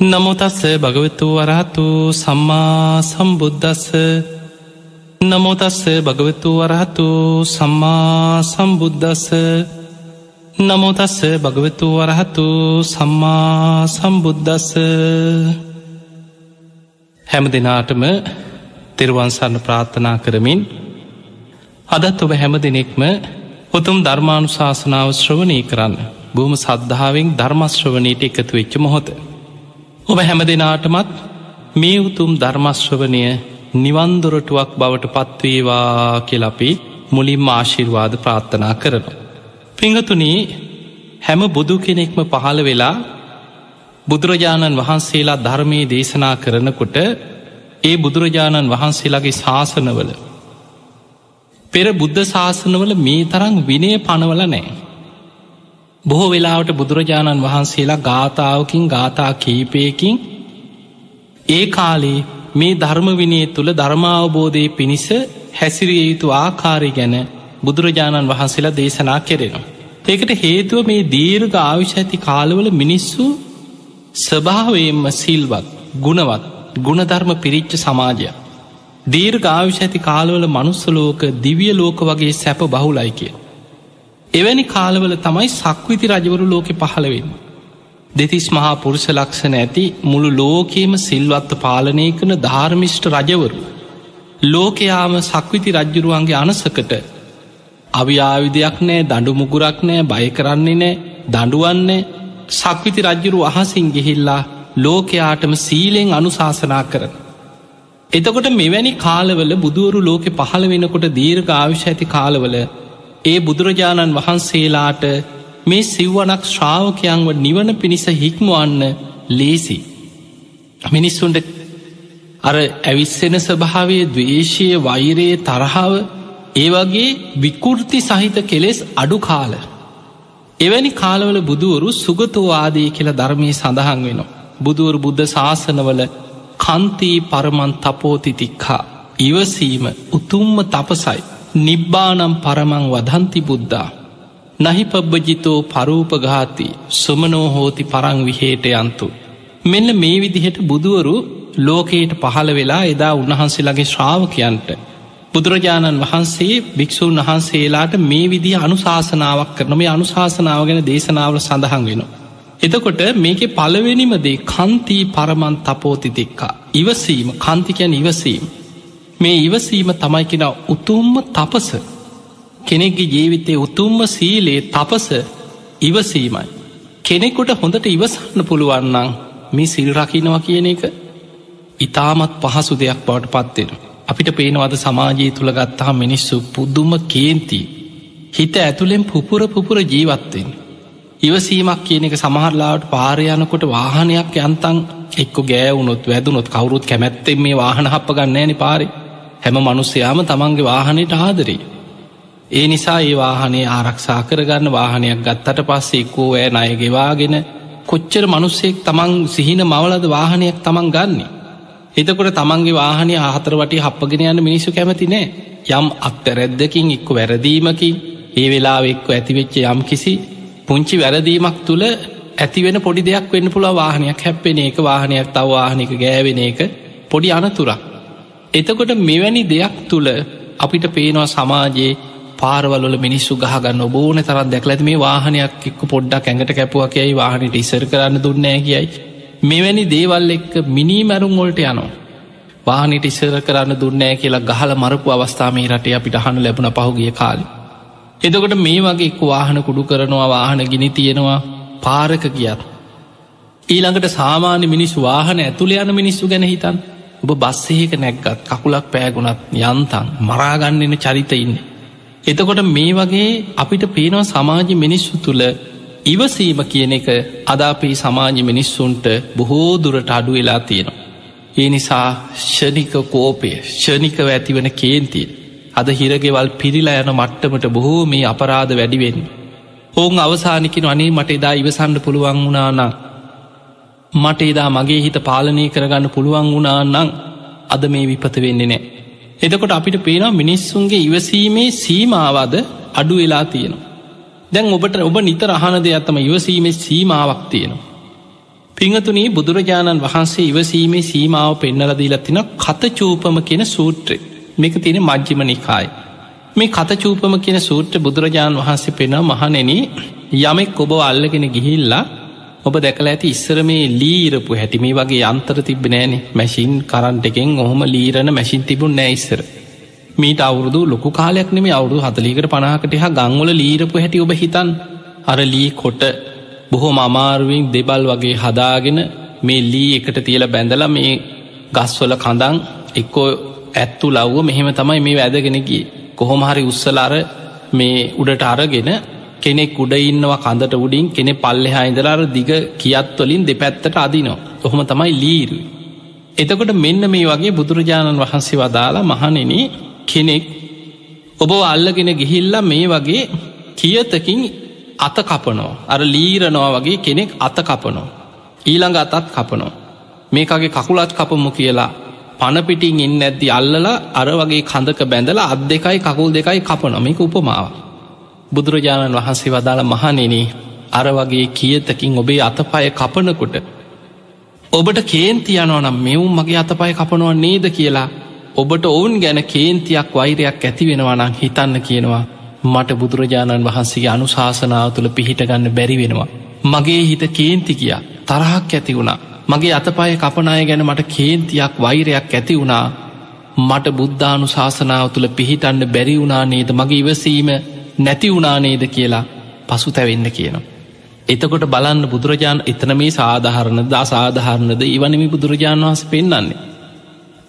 නමුතස්ස භගවතු වරහතු සම්මා සම්බුද්ධස්ස නමුතස්ස භගවතු වරහතු සම්මා සම්බුද්ධස්ස නමුතස්ස භගවතු වරහතු සම්මා සම්බුද්ධස්ස හැම දෙනාටම තෙරුවන්සන්න ප්‍රාර්ථනා කරමින් අදත් ඔබ හැම දෙනෙක්ම උතුම් ධර්මාණු ශාසනාව ශ්‍රවණී කරන්න. බොහම සද්ධාවෙන් ධර්මශ්‍රවනයට එකතු වෙච්ච මොහොත. ඔබ හැම දෙනාටමත් මේ උතුම් ධර්මශ්‍රවනය නිවන්දොරටුවක් බවට පත්වේවා කෙලපි මුලින්ම ආශිර්වාද ප්‍රාර්ථනා කරනවා. පිංහතුනී හැම බුදු කෙනෙක්ම පහළ වෙලා බුදුරජාණන් වහන්සේලා ධර්මයේ දේශනා කරනකොට ඒ බුදුරජාණන් වහන්සේලාගේ ශාසනවල පෙර බුද්ධ ශාසනවල මේ තරං විනය පනවල නෑ. බොහෝ වෙලාවට බුදුරජාණන් වහන්සේලා ගාථාවකින් ගාථා කීපයකින් ඒ කාලේ මේ ධර්මවිනය තුළ ධර්මාවබෝධය පිණිස හැසිරිය යුතු ආකාරය ගැන බුදුරජාණන් වහන්සේලා දේශනා කෙරෙනවා. ඒකට හේතුව මේ දීර්ඝ ආවිශ ඇති කාලවල මිනිස්සු ස්වභාවයෙන්ම සිල්වත් ගුණවත් ගුණධර්ම පිරිච්ච සමාජයක්. දීර්ඝ ආවිශ ඇති කාලවල මනුස්සලෝක දිවිය ලෝක වගේ සැප බහුලයි කිය. එවැනි කාලවල තමයි සක්විති රජවරු ලෝකෙ පහළවෙන්න. දෙතිස් මහා පුරුෂ ලක්ෂණ ඇති මුළු ලෝකයේම සිල්වත්ත පාලනය කන ධර්මිෂ්ට රජවරු. ලෝකයාම සක්විති රජ්ජුරුවන්ගේ අනසකට අවිආවිදයක් නෑ දඩු මුගුරක් නෑ බය කරන්නේ නෑ දඩුවන්නේ සක්විති රජ්ජුරු අහසින් ගිහිල්ලා ලෝකයාටම සීලෙන් අනුශාසනා කරන. එතකොට මෙවැනි කාලවල බුදුවරු ලෝකෙ පහළ වෙනකොට දීර්ඝ ආවිශ ඇති කාලවල ඒ බුදුරජාණන් වහන්සේලාට මේ සිව්වනක් ශ්‍රාවකයන්ව නිවන පිණිස හික්මුවන්න ලේසි. මිනිස්සුන්ට අර ඇවිස්සෙන ස්වභාවය දවේශය වෛරයේ තරහාව ඒ වගේ විකෘති සහිත කෙලෙස් අඩු කාල. එවැනි කාලවල බුදුවරු සුගතවාදී කියලා ධර්මය සඳහන් වෙනවා. බුදුවරු බුද්ධ ශාසනවල කන්තී පරමන් තපෝතිතික්හා ඉවසීම උතුම්ම තපසයි නිබ්බානම් පරමං වදන්ති බුද්ධා. නහිපබ්බජිතෝ පරූපඝාති සුමනෝ හෝති පරං විහේට යන්තු. මෙන්න මේ විදිහට බුදුවරු ලෝකයට පහළ වෙලා එදා උන්වහන්සේලාගේ ශ්‍රාවකයන්ට බුදුරජාණන් වහන්සේ භික්‍ෂූන් වහන්සේලාට මේ විදි අනුශාසනාවක් කරන මේ අනුශාසනාව ගැන දේශනාවල සඳහන් වෙනවා. එතකොට මේක පළවෙනිමදේ කන්තිී පරමන් තපෝතිතික්කා ඉවසීම. කන්තිකයන් ඉවසීම. මේ ඉවසීම තමයි කෙන උතුම්ම තපස කෙනෙක්ගේ ජීවිතය උතුම්ම සීලේ තපස ඉවසීමයි. කෙනෙකුට හොඳට ඉවසන්න පුළුවන්නන් මේ සිල් රකිනවා කියන එක ඉතාමත් පහසු දෙයක් බවට පත්වෙන. අපිට පේනවද සමාජයේ තුළ ගත්තාහ මිනිස්සු පුද්දුම කේන්ති. හිත ඇතුළෙන් පුපුර පුපුර ජීවත්වෙන්. ඉවසීමක් කියන එක සමහරලාට පාරයනකොට වාහනයක් යන්තන් එක්ක ගෑවුණොත් වැදුනොත් කවරුත් කැමැත්තෙන් මේ වාහන හප ගන්නෑනි පාරි හැම මනුස්සයාම තමන්ගේ වාහනයට ආදරේ. ඒ නිසා ඒ වාහනේ ආරක්ෂා කරගන්න වාහනයක් ගත්තට පස්සේ එක්කෝ ඇය අයගෙවාගෙන කොච්චර මනුස්සෙක් තමන් සිහින මවලද වාහනයක් තමන් ගන්නේ. එතකොට තමන්ගේ වාහනය ආහතර වටේ හප්පගෙන යන්න මිනිසු කැමති නෑ යම් අක්තරැද්දකින් එක්ක වැරදීමකින් ඒ වෙලා එක්ක ඇතිවෙච්ච යම් කිසි පුංචි වැරදීමක් තුළ ඇතිවෙන පොඩි දෙයක් වෙන්න පුළා වාහනයක් හැප්පෙන එක වාහනයක් තව වාහනක ගෑවෙන එක පොඩි අනතුරක්. එතකොට මෙවැනි දෙයක් තුළ අපිට පේනවා සමාජයේ පාරවල මිනිස්සු ගහගන්න බෝන තරත් දැක්ලැති මේ වාහනයක් එක්ක පොඩ්ඩක් ඇඟට කැපුවකයයි වාහනට ඉසර කරන්න දුන්නෑ කියයි. මෙවැනි දේවල් එක්ක මිනී මැරුම් වොල්ට යනවා. වාහනට ඉසර කරන්න දුන්නෑ කියලා ගහල මරපු අවස්ථාමී රටේ අපිට හනු ලැබුණ පහුගිය කාලි. එදකොට මේ වගේ එක් වාහන කුඩු කරනවා වාහන ගිනි තියෙනවා පාරක ගියත්. ඊළඟට සාමාන්‍ය මිනිස් වාහන ඇතුළ යන මිනිස්සු ගැන හිතන් ඔබ බස්සයක නැක්ගත් කකුලක් පෑගුණත් යන්තන් මරාගන්නන චරිත ඉන්න. එතකොට මේ වගේ අපිට පේනවා සමාජ මිනිස්සු තුළ ඉවසීම කියන එක අදාපී සමාජ මිනිස්සුන්ට බොහෝ දුරට අඩු වෙලා තියෙනවා. ඒ නිසා ෂනික කෝපය ෂනිකව ඇතිවන කේන්තිය අද හිරගෙවල් පිරිලා යන මට්ටමට බොහෝ මේ අපරාධ වැඩිවෙන්න. ඔවුන් අවසානිකින අනේ මට එදා ඉවසන්න පුළුවන් වුණානා මට එදා මගේ හිත පාලනය කරගන්න පුළුවන් වුණානං අද මේ විපත වෙන්නේ නෑ. එදකොට අපිට පේනවා මිනිස්සුන්ගේ ඉවසීමේ සීමාවද අඩු වෙලා තියෙනවා. දැන් ඔබට ඔබ නිතර අහන දෙයක්ත්තම ඉවසීමේ සීමාවක් තියෙනවා. පිංහතුනී බුදුරජාණන් වහන්සේ ඉවසීමේ සීමාව පෙන්නලදීලත්තින කතචූපම කියෙන සූත්‍රය මේක තියෙන මජ්ජිම නිකායි. මේ කතචූපම කියන සූත්‍ර බුදුරජාණන් වහන්සේ පෙන මහනෙන යමෙක් ඔබ අල්ලගෙන ගිහිල්ලා ඔබ දැකල ඇති ඉස්සර මේ ලීරපු හැටි මේ වගේ අන්තර තිබ නෑන. මැසින් කරන්ට එකෙන් ඔහොම ලීරණ මැසින් තිබුණ නෑයිස්සර මීට අවුරුදු ලොකු කාලයක් නෙමේ අවුදු හතලීකට පනාකට හා ගංවල ලීරපු හැටි ඔබ හිතන් අර ලී කොට බොහෝ අමාරුවෙන් දෙබල් වගේ හදාගෙන මේ ලී එකට තියල බැඳල මේ ගස්වල කඳං එක්කෝ ඇත්තු ලව්ව මෙහෙම තමයි මේ වැදගෙනගේ කොහොමහරි උත්සලාර මේ උඩට අරගෙන කෙනෙක් උඩ ඉන්නවා කඳට උඩින් කෙනෙ පල්ලෙහා ඉඳලාර දිග කියත්වලින් දෙපැත්තට අදිනෝ ඔහොම තමයි ලීරු. එතකොට මෙන්න මේ වගේ බුදුරජාණන් වහන්සේ වදාලා මහනෙන කෙනෙක් ඔබ අල්ලගෙන ගිහිල්ලා මේ වගේ කියතකින් අත කපනෝ අර ලීරනවා වගේ කෙනෙක් අත කපනෝ ඊළඟ අතත් කපනෝ මේකගේ කකුලත් කපමු කියලා පණපිටිං එන්න ඇද්දි අල්ලලා අර වගේ කඳක බැඳලා අත් දෙකයි කකුල් දෙකයි කපනොමික උපමාව. බුදුරජාණන් වහන්සේ වදාළ මහනෙන අර වගේ කියතකින් ඔබේ අතපය කපනකොට. ඔබට කේන්තියනවා නම් මෙවුම් මගේ අතපය කපනවා නේද කියලා ඔබට ඔවුන් ගැන කේන්තියක් වෛරයක් ඇති වෙනවානං හිතන්න කියනවා මට බුදුරජාණන් වහන්සේගේ අනුශාසනාව තුළ පිහිටගන්න බැරි වෙනවා. මගේ හිත කේන්ති කිය තරහක් ඇති වුණා මගේ අතපය කපනාය ගැන මට කේන්තියක් වෛරයක් ඇති වුණා මට බුද්ධානු ශාසනාව තුළ පිහිටන්න බැරි වුණා නේද මගේ ඉවසීම නැති වුණානේද කියලා පසු තැවෙන්න කියනවා. එතකොට බලන්න බුදුරජාණන් එතන මේ සාධහරණ දා සාධහරණද ඉවනමි බුදුරජාණන් වහස පෙන්න්නන්නේ.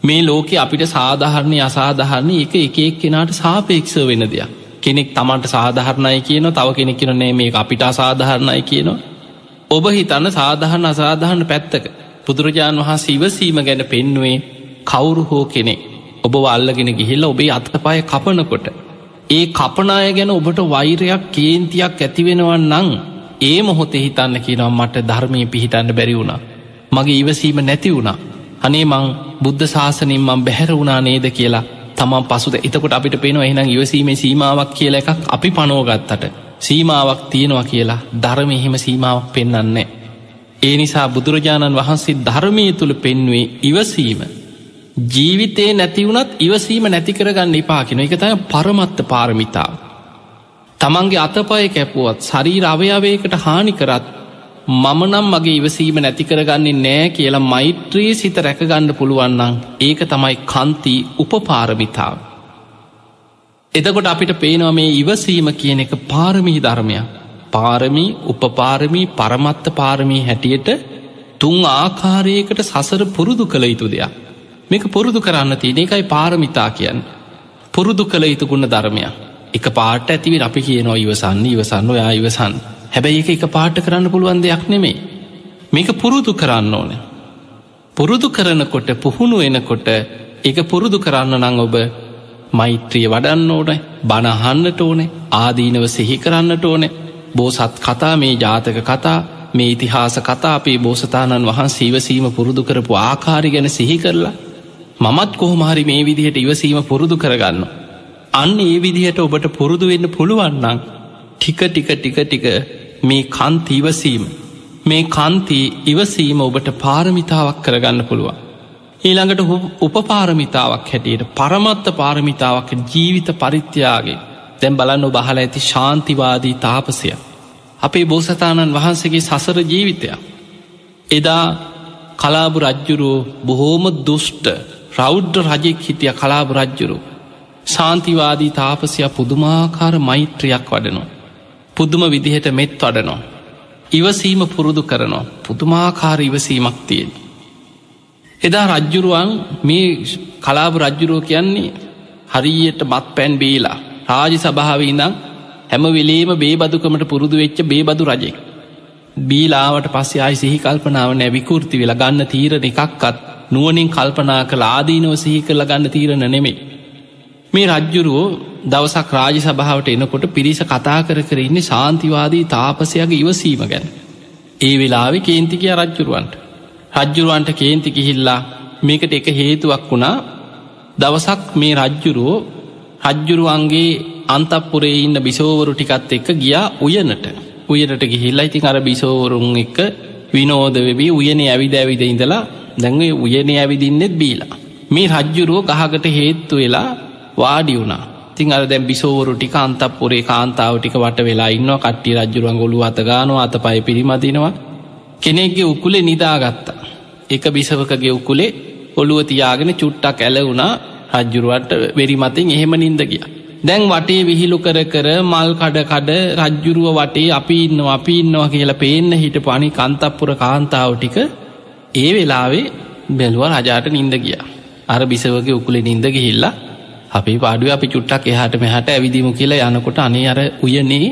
මේ ලෝකෙ අපිට සාධහරණය අසාධහරණය එක එක එක් කෙනාට සාපේක්ෂ වෙන දෙයක් කෙනෙක් තමන්ට සාධහරණය කියන තව කෙනෙක් කියනනේ මේ අපිට අසාධහරණය කියනවා ඔබ හිතන්න සාධහන අසාධහන පැත්තක බුදුරජාණන් වහන්සේ ඉවසීම ගැන පෙන්නුවේ කවුරු හෝ කෙනෙ ඔබ වල්ලගෙන ගිහිල්ල ඔබේ අත්පය කපනකොට ඒ කපනාය ගැන ඔබට වෛරයක් කේන්තියක් ඇතිවෙනවන් නං ඒ මොහොත හිතන්න කියනවා මට ධර්මය පිහිටන්න බැරි වුණා මගේ ඉවසීම නැති වුණා අනේ මං බුද්ධ ශාසනින් මං බැහැර වුණා නේද කියලා තමන් පසුද එතකොට අපිට පේනවා එහනම් ඉවසීමේ සීමාවක් කියල එකක් අපි පනෝගත්තට සීමාවක් තියෙනවා කියලා ධර්ම එහෙම සීමාවක් පෙන්නන්නේ. ඒ නිසා බුදුරජාණන් වහන්සේ ධර්මය තුළ පෙන්වේ ඉවසීම. ජීවිතේ නැතිවුණත් ඉවසීම නැතිකරගන්න එපාකින එක තය පරමත්ත පාරමිතාව. තමන්ගේ අතපය කැපුවත් ශරීර අවයාවයකට හානි කරත් මමනම් මගේ ඉවසීම නැතිකරගන්නේ නෑ කියලා මෛත්‍රී සිත රැකගන්න පුළුවන්නන් ඒක තමයි කන්ති උපපාරමිතාව. එතකොට අපිට පේනවා මේ ඉවසීම කියන එක පාරමී ධර්මයක් පාරමී උපපාරමී පරමත්ත පාරමී හැටියට තුන් ආකාරයකට සසර පුරුදු කළ යුතු දෙයක් මේක පුරුදු කරන්න තියෙන එකයි පාරමිතා කියන්න. පුරුදු කළ යුතු ගුණ ධර්මයක්. එක පාට ඇතිවි අපි කියනවා ඉවසන්න ඉවසන්න ඔයා ඉවසන් හැබැයි එක එක පාට කරන්න පුළුවන් දෙයක් නෙමේ මේක පුරුදු කරන්න ඕන. පුරුදු කරනකොට පුහුණු එනකොට එක පුරුදු කරන්න නං ඔබ මෛත්‍රිය වඩන්න ඕන බණහන්නට ඕනේ ආදීනව සිහි කරන්නට ඕන. බෝසත් කතා මේ ජාතක කතා මේ ඉතිහාස කතා අපේ බෝසතාණන් වහන් සීවසීම පුරුදු කරපු ආකාරි ගැන සිහි කරලා මමත් කොහොමහරි මේ විදිහට ඉවසීම පුරුදු කරගන්න. අන්න ඒ විදිහට ඔබට පුරුදු වෙන්න පුළුවන්නන් ටික ටික ටික ටික මේ කන්ති ඉවසීම මේ කන්ති ඉවසීම ඔබට පාරමිතාවක් කරගන්න පුළුවන්. ඊළඟට උපපාරමිතාවක් හැටියට පරමත්ත පාරමිතාවක් ජීවිත පරිත්‍යයාගේ තැම් බලන්න බහල ඇති ශාන්තිවාදී තාපසය. අපේ බෝසතාණන් වහන්සේගේ සසර ජීවිතයක්. එදා කලාබු රජ්ජුරුව බොහෝම දුෂ්ට රෞද්ධ රජෙක් හිටිය කලාබු රජ්ජුරු. ශාන්තිවාදී තාපසය පුදුමාකාර මෛත්‍රයක් වඩනවා. පුදුම විදිහට මෙත් වඩනවා. ඉවසීම පුරුදු කරනවා පුදුමාකාර ඉවසීමක් තියෙන. එදා රජ්ජුරුවන් මේ කලාප රජ්ජුරුව කියන්නේ හරියට මත් පැන් බේලා රාජි සභාව ඉඳං හැම වෙලේම බේබදුකමට පුරුදු වෙච්ච බේබදු රජෙක්. බීලාවට පස්සේ ආයි සිහි කල්පනාව නැවිකෘති වෙලා ගන්න තීරණ එකක්කත් නුවනින් කල්පනා කළ ආදීනව සිහි කරල ගන්න තීරණ නෙමේ. මේ රජ්ජුරුවෝ දවසක් රාජ සභාවට එනකොට පිරිස කතා කර කරඉන්නේ ශාන්තිවාදී තාපසයගේ ඉවසීම ගැන. ඒ වෙලාවෙ කේන්තිකය රජ්ජුරුවන්ට. රජ්ජුරුවන්ට කේන්ති කිහිල්ලා මේකට එක හේතුවක් වුණා දවසක් මේ රජ්ජුරුවෝ රජ්ජුරුවන්ගේ අන්තපුරේ ඉන්න බිසෝවරු ටිකත් එක්ක ගියා උයනට උයනට ගිහිල්ලා ඉතින් අර බිසෝවරුන් එක්ක විනෝද වෙබී උයන ඇවිද ඇවිද ඉඳලා දැන්ව උයන ඇවිදින්නෙත් බීලා. මේ රජ්ජුරුව ගහකට හේත්තු වෙලා වාඩි වුණා. තින් අර දැම් බිසෝවරු ටික අන්තපුරේ කාන්තාව ටික වට වෙලා ඉන්න කට්ටි රජ්ජුරුවන් ගොලු අතගානවා අත පයි පිරිමදිනවා. කෙනෙක්ගේ උකුලේ නිදාගත්තා. එක බිසවකගේ උකුලේ ඔළුව තියාගෙන චුට්ටක් ඇල වුණා. රජ්ජුරුවට වෙරි මතින් එහෙම නින්ද ගිය. දැන් වටේ විහිලු කර කර මල් කඩ කඩ රජ්ජුරුව වටේ අපි ඉන්න අපි ඉන්නවා කියලා පේන්න හිට පනි කන්තප්පුර කාන්තාව ටික ඒ වෙලාවේ බැලුව රජාට නින්ද ගිය. අර බිසවගේ උකුලේ නින්ද ගිහිල්ලා අපි පාඩුව අපි චුට්ටක් එහට මෙහට ඇවිදිමු කියලා යනකොට අනේ අර උයනේ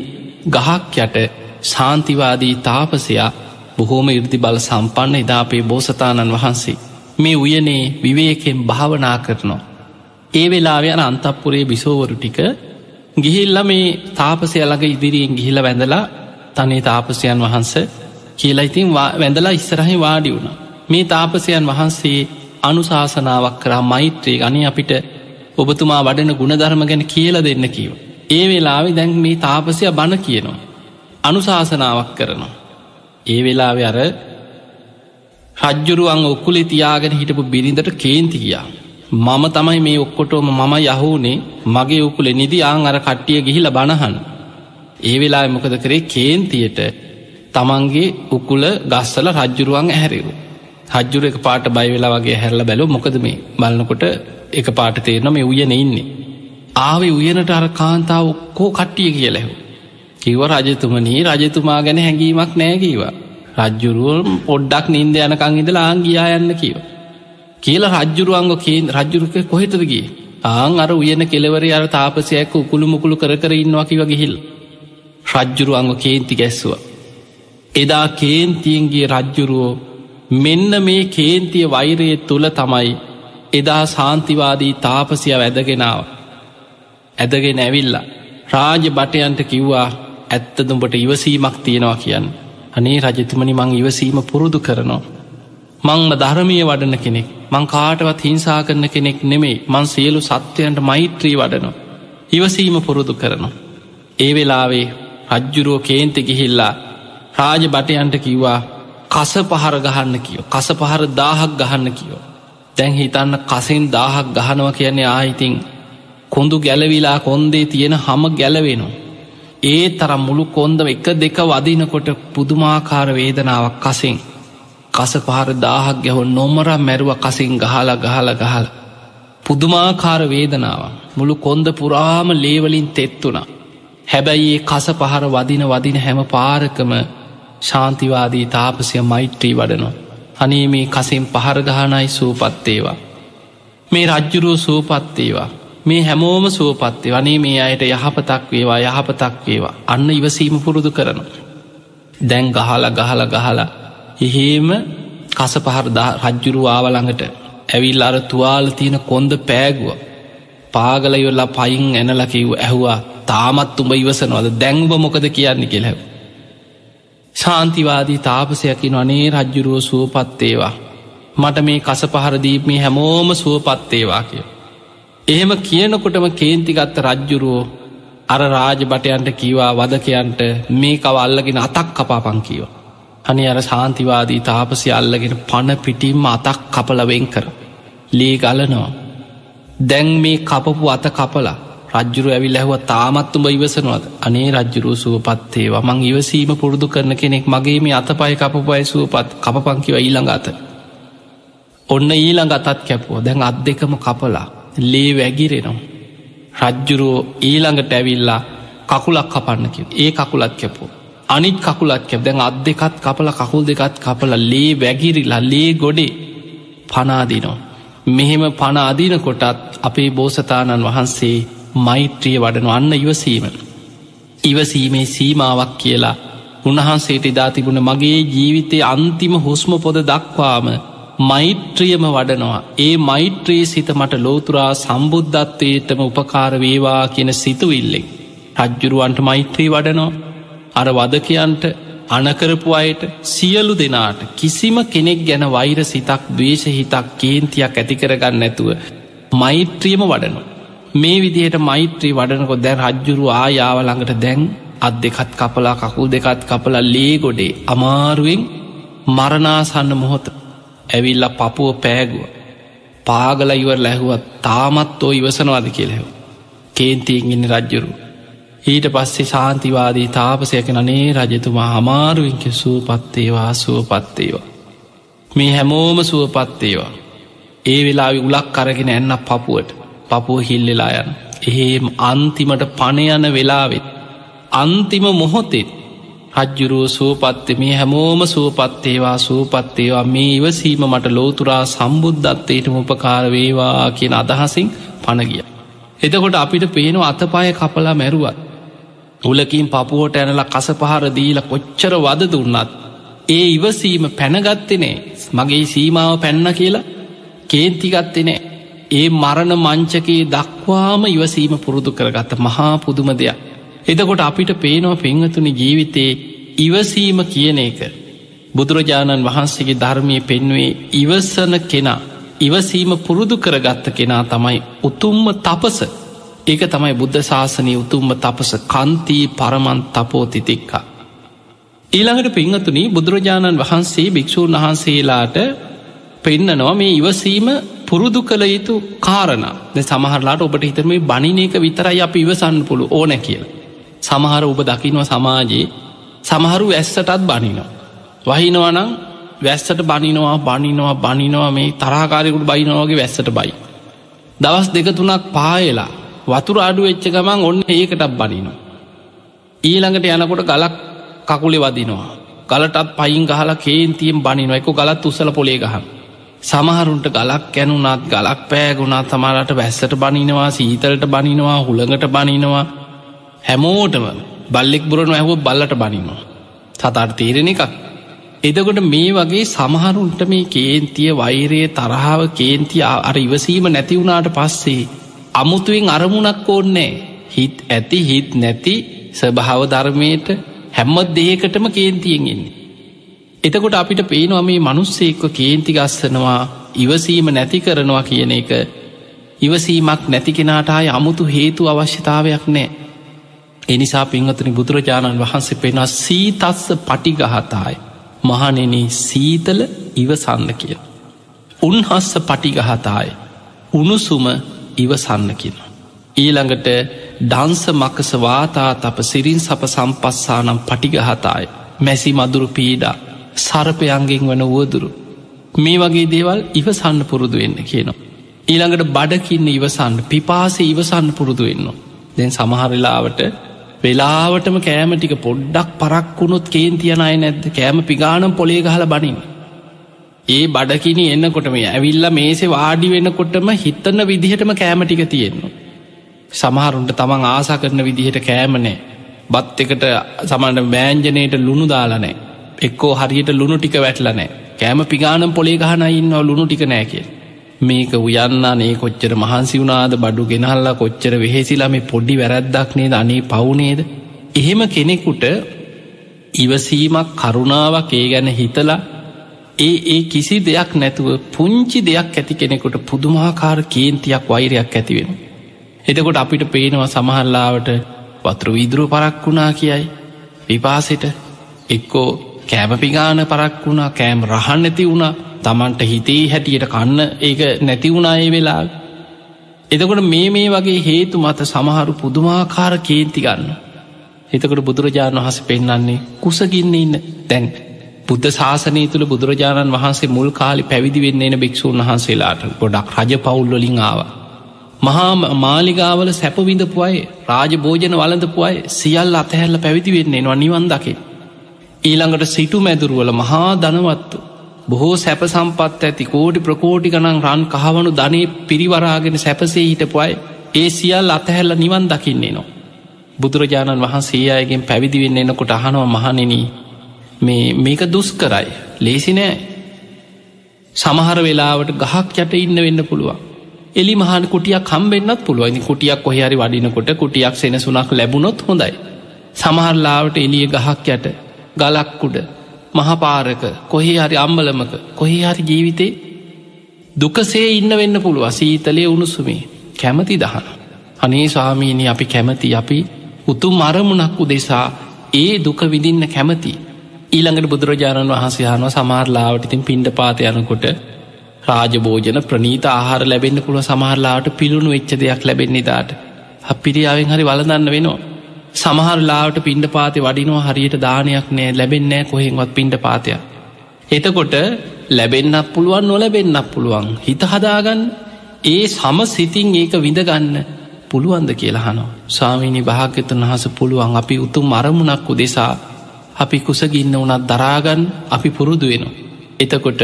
ගහක් යට ශාන්තිවාදී තාපසයා බොහෝම ඉර්දි බල සම්පන්න එදා අපේ බෝසතාණන් වහන්සේ මේ උයනේ විවේකෙන් භාවනා කරනවා. ඒ වෙලාවය යන අන්තප්පුරේ බිසෝවරු ටික ගිහිල්ල මේ තාපසයලඟ ඉදිරියෙන් ගිහිල වැඳලා තනේ තාපසයන් වහන්ස කියලා ඉතින් වැඳලා ඉස්සරහහි වාඩි වුණ. මේ තාපසයන් වහන්සේ අනුශාසනාවක් කරා මෛත්‍රයේ ගනි අපිට ඔබතුමා වඩන ගුණධර්ම ගැන කියල දෙන්න කියව. ඒ වෙලාවෙ දැන් මේ තාපසය බණ කියනවා. අනුශාසනාවක් කරනවා. ඒ වෙලාවෙ අර රජ්ජුරුවන් ඔක්කුලේ තියාගෙන හිටපු බිරිඳට කේන්ති කියා. මම තමයි මේ ඔක්කොටෝම මම යහෝනේ මගේ උකුලෙ නිදි ආං අර කට්ටිය ගිහිල බණහන්. ඒ වෙලා මොකද කරේ කේන්තියට තමන්ගේ උකුල ගස්සල රජ්ජුරුවන් ඇහැරරු. හජ්ජුර එක පාට බයිවෙලා වගේ හැරල බැලෝ මොකද මේ බලන්නකොට එක පාට තේරන මේ උයන ඉන්නේ. ආවේ උයනට අර කාන්තාව කෝ කට්ටිය කියලෙහු. කිව රජතුමනී රජතුමා ගැන හැඟීමක් නෑකීවා. රජ්ජුරුවල් පොඩ්ඩක් නින්ද යනකං ඉඳලා ආංගියා යන්න කිව. කියලා රජ්ජුරුවන්ග කේන් රජ්ජුරුක කොහෙතදගේ ආං අර උයන කෙලවර අර තාපසයක උකුළු මුකුළු කර කර ඉන්නවා කිව ගිහිල්. රජ්ජුරුවන්ග කේන්ති ගැස්සුව. එදා කේන්තියන්ගේ රජ්ජුරුවෝ මෙන්න මේ කේන්තිය වෛරයේ තුළ තමයි එදා සාන්තිවාදී තාපසිය වැදගෙනාව. ඇදගෙන ඇවිල්ලා රාජ බටයන්ට කිව්වා ඇත්තදුඹට ඉවසීමක් තියෙනවා කියන්න. අනේ රජතුමනි මං ඉවසීම පුරුදු කරනවා. මංම ධර්මය වඩන කෙනෙක් මං කාටවත් හිංසා කරන කෙනෙක් නෙමෙයි මං සියලු සත්වයන්ට මෛත්‍රී වඩනවා. ඉවසීම පුරුදු කරනවා. ඒ වෙලාවේ රජ්ජුරුව කේන්ති ගිහිල්ලා රාජ බටයන්ට කිව්වා කස පහර ගහන්න කියෝ කස පහර දාහක් ගහන්න කියෝ. දැන් හිතන්න කසින් දාහක් ගහනවා කියන්නේ ආහිතින් කොඳු ගැලවිලා කොන්දේ තියෙන හම ගැලවෙනවා. ඒ තරම් මුළු කොන්ද එක දෙක වදිනකොට පුදුමාකාර වේදනාවක් කසින් කස පහර දාහක් ගැහො නොමර මැරුව කසින් ගහලා ගහල ගහල. පුදුමාකාර වේදනාව මුළු කොන්ද පුරාම ලේවලින් තෙත්තුුණා. හැබැයි ඒ කස පහර වදින වදින හැම පාරකම ශාන්තිවාදී තාපසය මෛත්‍රී වඩනවා. අනේ මේ කසින් පහරගහනයි සූපත්තේවා. මේ රජ්ජුරුව සූපත්තේවා. මේ හැමෝම සුවපත්තේ වනේ මේ අයට යහපතක් වේවා යහපතක් වේවා අන්න ඉවසීම පුරුදු කරන. දැන් ගහල ගහල ගහලා එහෙම කස පහර රජ්ජුරු ආවළඟට ඇවිල් අර තුවාල තියෙන කොන්ද පෑගුව පාගල ඉවල්ලා පයින් ඇනලකිව් ඇහවා තාමත් උඹ ඉවසනවද දැංව මොකද කියන්න කෙලැව. ශාන්තිවාදී තාපසයකින අනේ රජ්ජුරුව සුවපත්තේවා මට මේ කස පහරදීප මේ හැමෝම සුවපත්තේවා කිය. එහෙම කියනකොටම කේන්තිගත්ත රජ්ජුරුවෝ අර රාජ බටයන්ට කීවා වදකයන්ට මේ කව අල්ලගෙන අතක් කපාපං කියව. අනි අර සාන්තිවාදී තාපසි අල්ලගෙන පණ පිටිම්ම අතක් කපලවෙන් කර. ලේ ගලනවා. දැන් මේ කපපු අත කපලා රජ්ජුරු ඇවිල් ඇහුව තාමත්තුඹ ඉවසනවද අනේ රජ්ජුරුව සුවපත්තේවා මං ඉවසීම පුරුදු කරන කෙනෙක් මගේ මේ අත පයි කපපයි සුවපත් කපපංකිව ඊළඟ අත. ඔන්න ඊළඟ අතත් කැපුව දැන් අත් දෙකම කපලා ලේ වැගිරෙනවා. රජ්ජුරුවෝ ඊළඟට ඇවිල්ලා කකුලක් කපන්නකිව ඒ කකුලත් කැපෝ. අනිත් කකුලත් කැප දැන් අත් දෙකත් කපල කකුල් දෙකත් කපල ලේ වැගිරිලා ලේ ගොඩේ පනාදිනවා. මෙහෙම පණ අදින කොටත් අපේ බෝසතාණන් වහන්සේ මෛත්‍රිය වඩනු අන්න ඉවසීම. ඉවසීමේ සීමාවක් කියලා උන්වහන්සේට ඉදා තිබුණ මගේ ජීවිතය අන්තිම හුස්ම පොද දක්වාම මෛත්‍රියම වඩනවා ඒ මෛත්‍රයේ සිත මට ලෝතුරා සම්බුද්ධත්වයටම උපකාර වේවා කියන සිතුවිල්ලෙක් රජ්ජුරුවන්ට මෛත්‍රී වඩනෝ අර වදකයන්ට අනකරපු අයට සියලු දෙනාට කිසිම කෙනෙක් ගැන වෛර සිතක් දවේශ හිතක් කේන්තියක් ඇතිකරගන්න නැතුව මෛත්‍රියම වඩනු. මේ විදිහට මෛත්‍රී වඩනකො දැ රජ්ජුරු ආයාවළඟට දැන් අත් දෙකත් කපලා කකුල් දෙකත් කපලා ලේ ගොඩේ අමාරුවෙන් මරණාසන්න මොහොත ඇවිල්ල පපුුව පෑගුව. පාගල ඉවර läහුවත් තාමත් ෝ ඉවසනවාද? කියලෙව කේන්තියෙන් ඉන්න රජ්ජුරු. ඊට පස්සේ ශාන්තිවාදී තාපසයක නේ රජතුමා හමාරුවෙන්ක සුවපත්තේවා සුවපත්තේවා මේ හැමෝම සුවපත්තේවා ඒ වෙලා උලක් කරගෙන එන්න පපුුවට පපුුව හිල්ලෙලා යන එහෙම අන්තිමට පණයන වෙලාවෙත් අන්තිම මොහොතෙත් රජ්ජුරුව සුවපත්තේ මේ හැමෝම සුවපත්තේවා සූපත්තේවා මේ ඉවසීම මට ලෝතුරා සම්බුද්ධත්තයට උපකාර වේවා කියන අදහසින් පණගිය. එතකොට අපිට පේනු අතපාය කපලා මැරුවත්. උලකින් පපුුවට ඇනල කසපහර දීල කොච්චර වද දුන්නත්. ඒ ඉවසීම පැනගත්තනේ මගේ සීමාව පැන්න කියලා කේන්තිගත්තනේ ඒ මරණ මංචකයේ දක්වාම ඉවසීම පුරුදු කරගත්ත මහා පුදුම දෙයක්. එදකොට අපිට පේනවා පෙංහතුනි ජීවිතයේ ඉවසීම කියන එක. බුදුරජාණන් වහන්සේගේ ධර්මය පෙන්වේ ඉවසන කෙනා. ඉවසීම පුරුදු කරගත්ත කෙනා තමයි උතුම්ම තපස ඒක තමයි බුද්ධ ශාසනය උතුම්ම තපස කන්තිී පරමන් තපෝතිතික්කා. ඊළඟට පිංහතුනි බුදුරජාණන් වහන්සේ භික්‍ෂූන් වහන්සේලාට පෙන්නනවා මේ ඉවසීම පුරුදු කළ යුතු කාරණ සමහරලාට ඔබට හිතරම බනින එක විතරයි අප ඉවසන්න පුළු ඕන කියලා. සමහර ඔබ දකිනවා සමාජයේ සමහරු ඇස්සටත් බනිනවා. වහිනවනම් වැස්සට බනිනවා බනිනවා බනිනවා මේ තරහකාරයකුට බයිනවාගේ වැස්සට බයි. දවස් දෙක තුනක් පායලා වතුර අඩු වෙච්ච ගමන් ඔන්න ඒකටත් බනිනවා. ඊළඟට යනකොට ගලක් කකුලෙ වදිනවා. ගලටත් පයින් ගහලා කේන්තියෙන් බනිනවා එක ගලත් උසල පොලේ ගහම්. සමහරුන්ට ගලක් ඇනුනත් ගලක් පෑගුණා තමලාට වැස්සට බනිනවා සීතලට බනිනවා හුළඟට බනිනවා හැමෝටම බල්ලෙක් බුරණ ඇහුව බල්ලට බනිනවා. සතර තේරෙන එකක්. එදකොට මේ වගේ සමහරුන්ට මේ කේන්තිය වෛරය තරහාව කේන්තිය අර ඉවසීම නැතිවුණාට පස්සේ අමුතුවෙන් අරමුණක් ඕන්නෑ හිත් ඇති හිත් නැති ස්වභාව ධර්මයට හැම්ම දේකටම කේන්තියෙන් එන්නේ. එතකොට අපිට පේනවා මේ මනුස්සෙක්ව කේන්ති ගස්සනවා ඉවසීම නැති කරනවා කියන එක. ඉවසීමක් නැති කෙනාට අය අමුතු හේතු අවශ්‍යතාවයක් නෑ එනිසා පින්වතනි බුදුරජාණන් වහන්සේ පෙනවා සීතස්ස පටිගහතායි මහනෙන සීතල ඉවසන්න කිය. උන්හස්ස පටිගහතායි උණුසුම ඉවසන්න කියන. ඊළඟට ඩන්ස මකස වාතා තප සිරින් සප සම්පස්සානම් පටිගහතායි මැසි මදුරු පීඩා. සරපයන්ගෙන් වන වුවදුරු. මේ වගේ දේවල් ඉවසන්න පුරුදු වෙන්න කියනවා. ඊළඟට බඩකින්න ඉවසන්න පිපාසේ ඉවසන්න පුරුදු වෙන්න. දැන් සමහරලාවට වෙලාවටම කෑම ටික පොඩ්ඩක් පරක්වුණොත් කේන්තියන අය නැද්ද කෑම පිගානම් පොලේ ගහල බනින්. ඒ බඩකිනි එන්නකොට මේ ඇවිල්ල මේසේ වාඩි වෙනකොටම හිත්තන්න විදිහටම කෑම ටික තියෙන්නවා. සමහරුන්ට තමන් ආසා කරන විදිහට කෑමනෑ බත් එකට සමන්ට මෑන්ජනයට ලුණු දාලනෑ එක්කෝ හරියට ලුණු ටික වැටලනෑ කෑම පිගානම් පොලේ ගහන ඉන්නවා ලුණු ටික නෑ කිය. මේක උයන්නානේ කොච්චර මහන්සි වුනාද බඩු ගෙනහල්ලා කොච්චර වෙහෙසිලා? මේ පොඩි වැරැද්දක් නේද? අනේ පවුනේද එහෙම කෙනෙකුට ඉවසීමක් කරුණාවක් ඒ ගැන හිතලා ඒ ඒ කිසි දෙයක් නැතුව පුංචි දෙයක් ඇති කෙනෙකුට පුදුමාකාර කේන්තියක් වෛරයක් ඇතිවෙන. එතකොට අපිට පේනවා සමහල්ලාවට වතුර විදුරුව පරක් වුණා කියයි. විපාසෙට එක්කෝ කෑම පිගාන පරක් වුණා කෑම් රහන් නැති වුණා තමන්ට හිතේ හැටියට කන්න ඒක නැති වුණාය වෙලා එතකොට මේ මේ වගේ හේතු මත සමහරු පුදුමාකාර කේන්ති ගන්න එතකට බුදුරජාණන් වහස පෙන්න්නන්නේ කුසගින්න ඉන්න දැන් බුද්ධ ශාසනය තුළ බුදුරජාණන් වහන්සේ මුල් කාලි පැවිදි වෙන්න එන භික්‍ෂූන් වහන්සේලාට ගොඩක් රජ පවුල්වලින් ආව. මහා මාලිගාවල සැපවිඳපු අය රාජ භෝජන වලඳපු අය සියල් අතහැල්ල පැවිදි වෙන්නේ නවා නිවන් දකිින්. ඊළඟට සිටු මැදුරුවල මහා දනවත්තු බොහෝ සැප සම්පත් ඇති කෝටි ප්‍රකෝටි ගනන් රන් කහවනු ධනය පිරිවරාගෙන සැපසේ හිටපුයි ඒ සියල් අතහැල්ල නිවන් දකින්නේ නවා. බුදුරජාණන් වහන්සේ අයගෙන් පැවිදිවෙන්න එනකොට අහනව මහනෙන මේ මේක දුස් කරයි ලේසි නෑ. සමහර වෙලාවට ගහක් යට ඉන්න වෙන්න පුළුවන්. එලි මහන කුටියක් කම්බෙන්න්නත් පුළුවන්. කුටියක් කොහරි වඩිනකොට කුටියක් සෙනසුනක් ලැබුණොත් හොඳයි. සමහරලාවට එලිය ගහක් යට ගලක්කුඩ මහපාරක කොහේ හරි අම්බලමක කොහේ හරි ජීවිතේ දුකසේ ඉන්න වෙන්න පුළුව සීතලය උණුසුමේ කැමති දහන. අනේ ස්වාමීණි අපි කැමති අපි උතුම් අරමුණක් උදෙසා ඒ දුක විදින්න කැමති. ඊළඟට බුදුරජාණන් වහන්සේහනුව සමහරලාවට ඉතින් පින්ඩ පාත යනකොට රාජභෝජන ප්‍රනීත ආහාර ලැබෙන්න්න පුළුව සමහරලාට පිළුණු වෙච්ච දෙයක් ලැබෙන්නේ දාට අපිරියාවෙන් හරි වලදන්න වෙනවා. සමහරලාට පින්ඩ පාති වඩිනවා හරියට දානයක් නෑ ලැබෙන්නෑ කොහෙන්වත් පින්ඩ පාතිය. එතකොට ලැබෙන්න්නක් පුළුවන් නොලැබෙන්න්නක් පුළුවන් හිත හදාගන්න ඒ සම සිතින් ඒක විඳගන්න පුළුවන්ද කියලාහනවා. ස්වාමීනි භාග්‍යතුන් වහස පුළුවන් අපි උතුම් අරමුණක් උදෙසා අපි කුසගින්න වනත් දරාගන්න අපි පුරුදු වෙනවා. එතකොට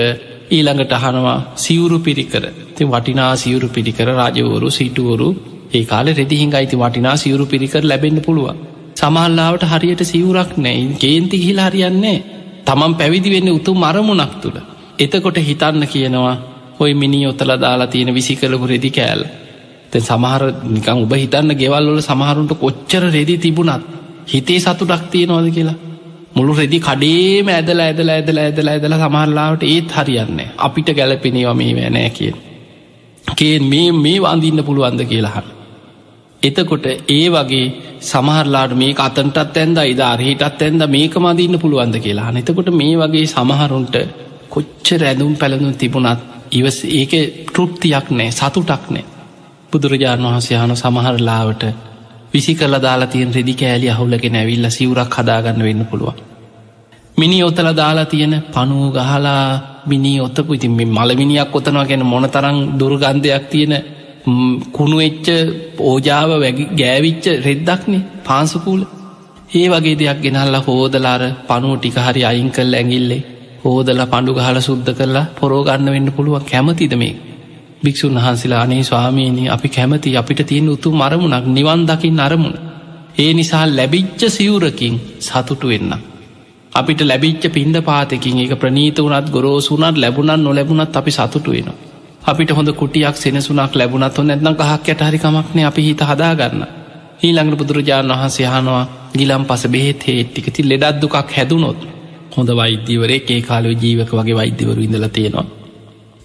ඊළඟට අහනවා සිවුරු පිරිකර ති වටිනා සිවුරු පිරිකර රජවරු සිටුවරු ඒ කාල රෙදිහිං අයිති වටිනා සිවුරු පිරිකර ලැබෙන්න්න පුළුව. සමල්ලාවට හරියට සිවුරක් නෑ ගේන්ති හිල් හරියන්නේ තමන් පැවිදි වෙන්න උතුම් මරමුණක් තුළ. එතකොට හිතන්න කියනවා හොයි මිනි ඔත්තල දාලා තියෙන විසි කලපු රෙදි කෑල්. තැ සමහර නිකං උබ හිතන්න ගෙවල්වල සමහරුන්ට කොච්චර රෙදි තිබුණත් හිතේ සතුටක් තියෙනවාද කියලා. මුළු රෙදි කඩේම ඇදල ඇදල ඇදල ඇදල ඇදල සමහරලාවට ඒත් හරියන්න අපිට ගැලපෙනවා මේ වැනෑ කියෙන්. කේන් මේ මේ වන්දින්න පුළුවන්ද කියලාහන්න. එතකොට ඒ වගේ සමහරලාට මේ අතන්ටත් ඇන්ද ඉදාරහිටත් ඇන්ද මේක මදින්න පුළුවන්ද කියලා එතකොට මේ වගේ සමහරුන්ට කොච්ච රැඳුම් පැළඳුම් තිබුණත් ඉවස ඒක තෘප්තියක් නෑ සතුටක් නෑ බුදුරජාණන් වහන්සේ හනු සමහරලාවට විසි කල දාලා තියෙන් රෙදි කෑලි අහුලගෙන ඇවිල්ල සිවරක් හදාගන්න වෙන්න පුළුවන්. මිනි ඔතල දාලා තියෙන පනුව ගහලා මිනි ඔත්තපු ඉතින් මේ මලමිනියක් ඔතනවා ගැන මොන තරං දුර්ගන්ධයක් තියෙන කුණු එච්ච ඕජාව ගෑවිච්ච රෙද්දක්නේ පාන්සකූල ඒ වගේ දෙයක් ගෙනල්ල හෝදලාර පනුව ටික හරි අයින් කල් ඇඟිල්ලේ හෝදල පණ්ඩු ගහල සුද්ධ කරලා පොරෝගන්න වෙන්න පුළුවන් කැමතිද මේ භික්‍ෂූන් වහන්සේලා අනේ ස්වාමීනී අපි කැමති අපිට තියෙන උතු මරමුණක් නිවන් දකිින් අරමුණ. ඒ නිසා ලැබිච්ච සිවුරකින් සතුටු වෙන්න. අපිට ලැබිච්ච පින්ඩ පාතකින් එක ප්‍රනීත වනත් ගොරෝසුනත් ලැබුණත් නොලැබුණත් අපි සතුටු වෙන. අපිට හොඳ කුටියක් සෙනසුනක් ලැබුණත් හො නැත්නම් කහක් යට හරිකමක්න අපි හිත හදාගන්න. ඊළඟට බුදුරජාණන් වහන්සේ හනවා ගිලම් පස බෙහෙත් හේට්ටිකති ලෙඩත්දුකක් හැදුනොත් හොඳ වෛද්‍යවරේ ඒ කාලව ජීවක වගේ වෛද්‍යවරු ඉඳල තියෙනවා.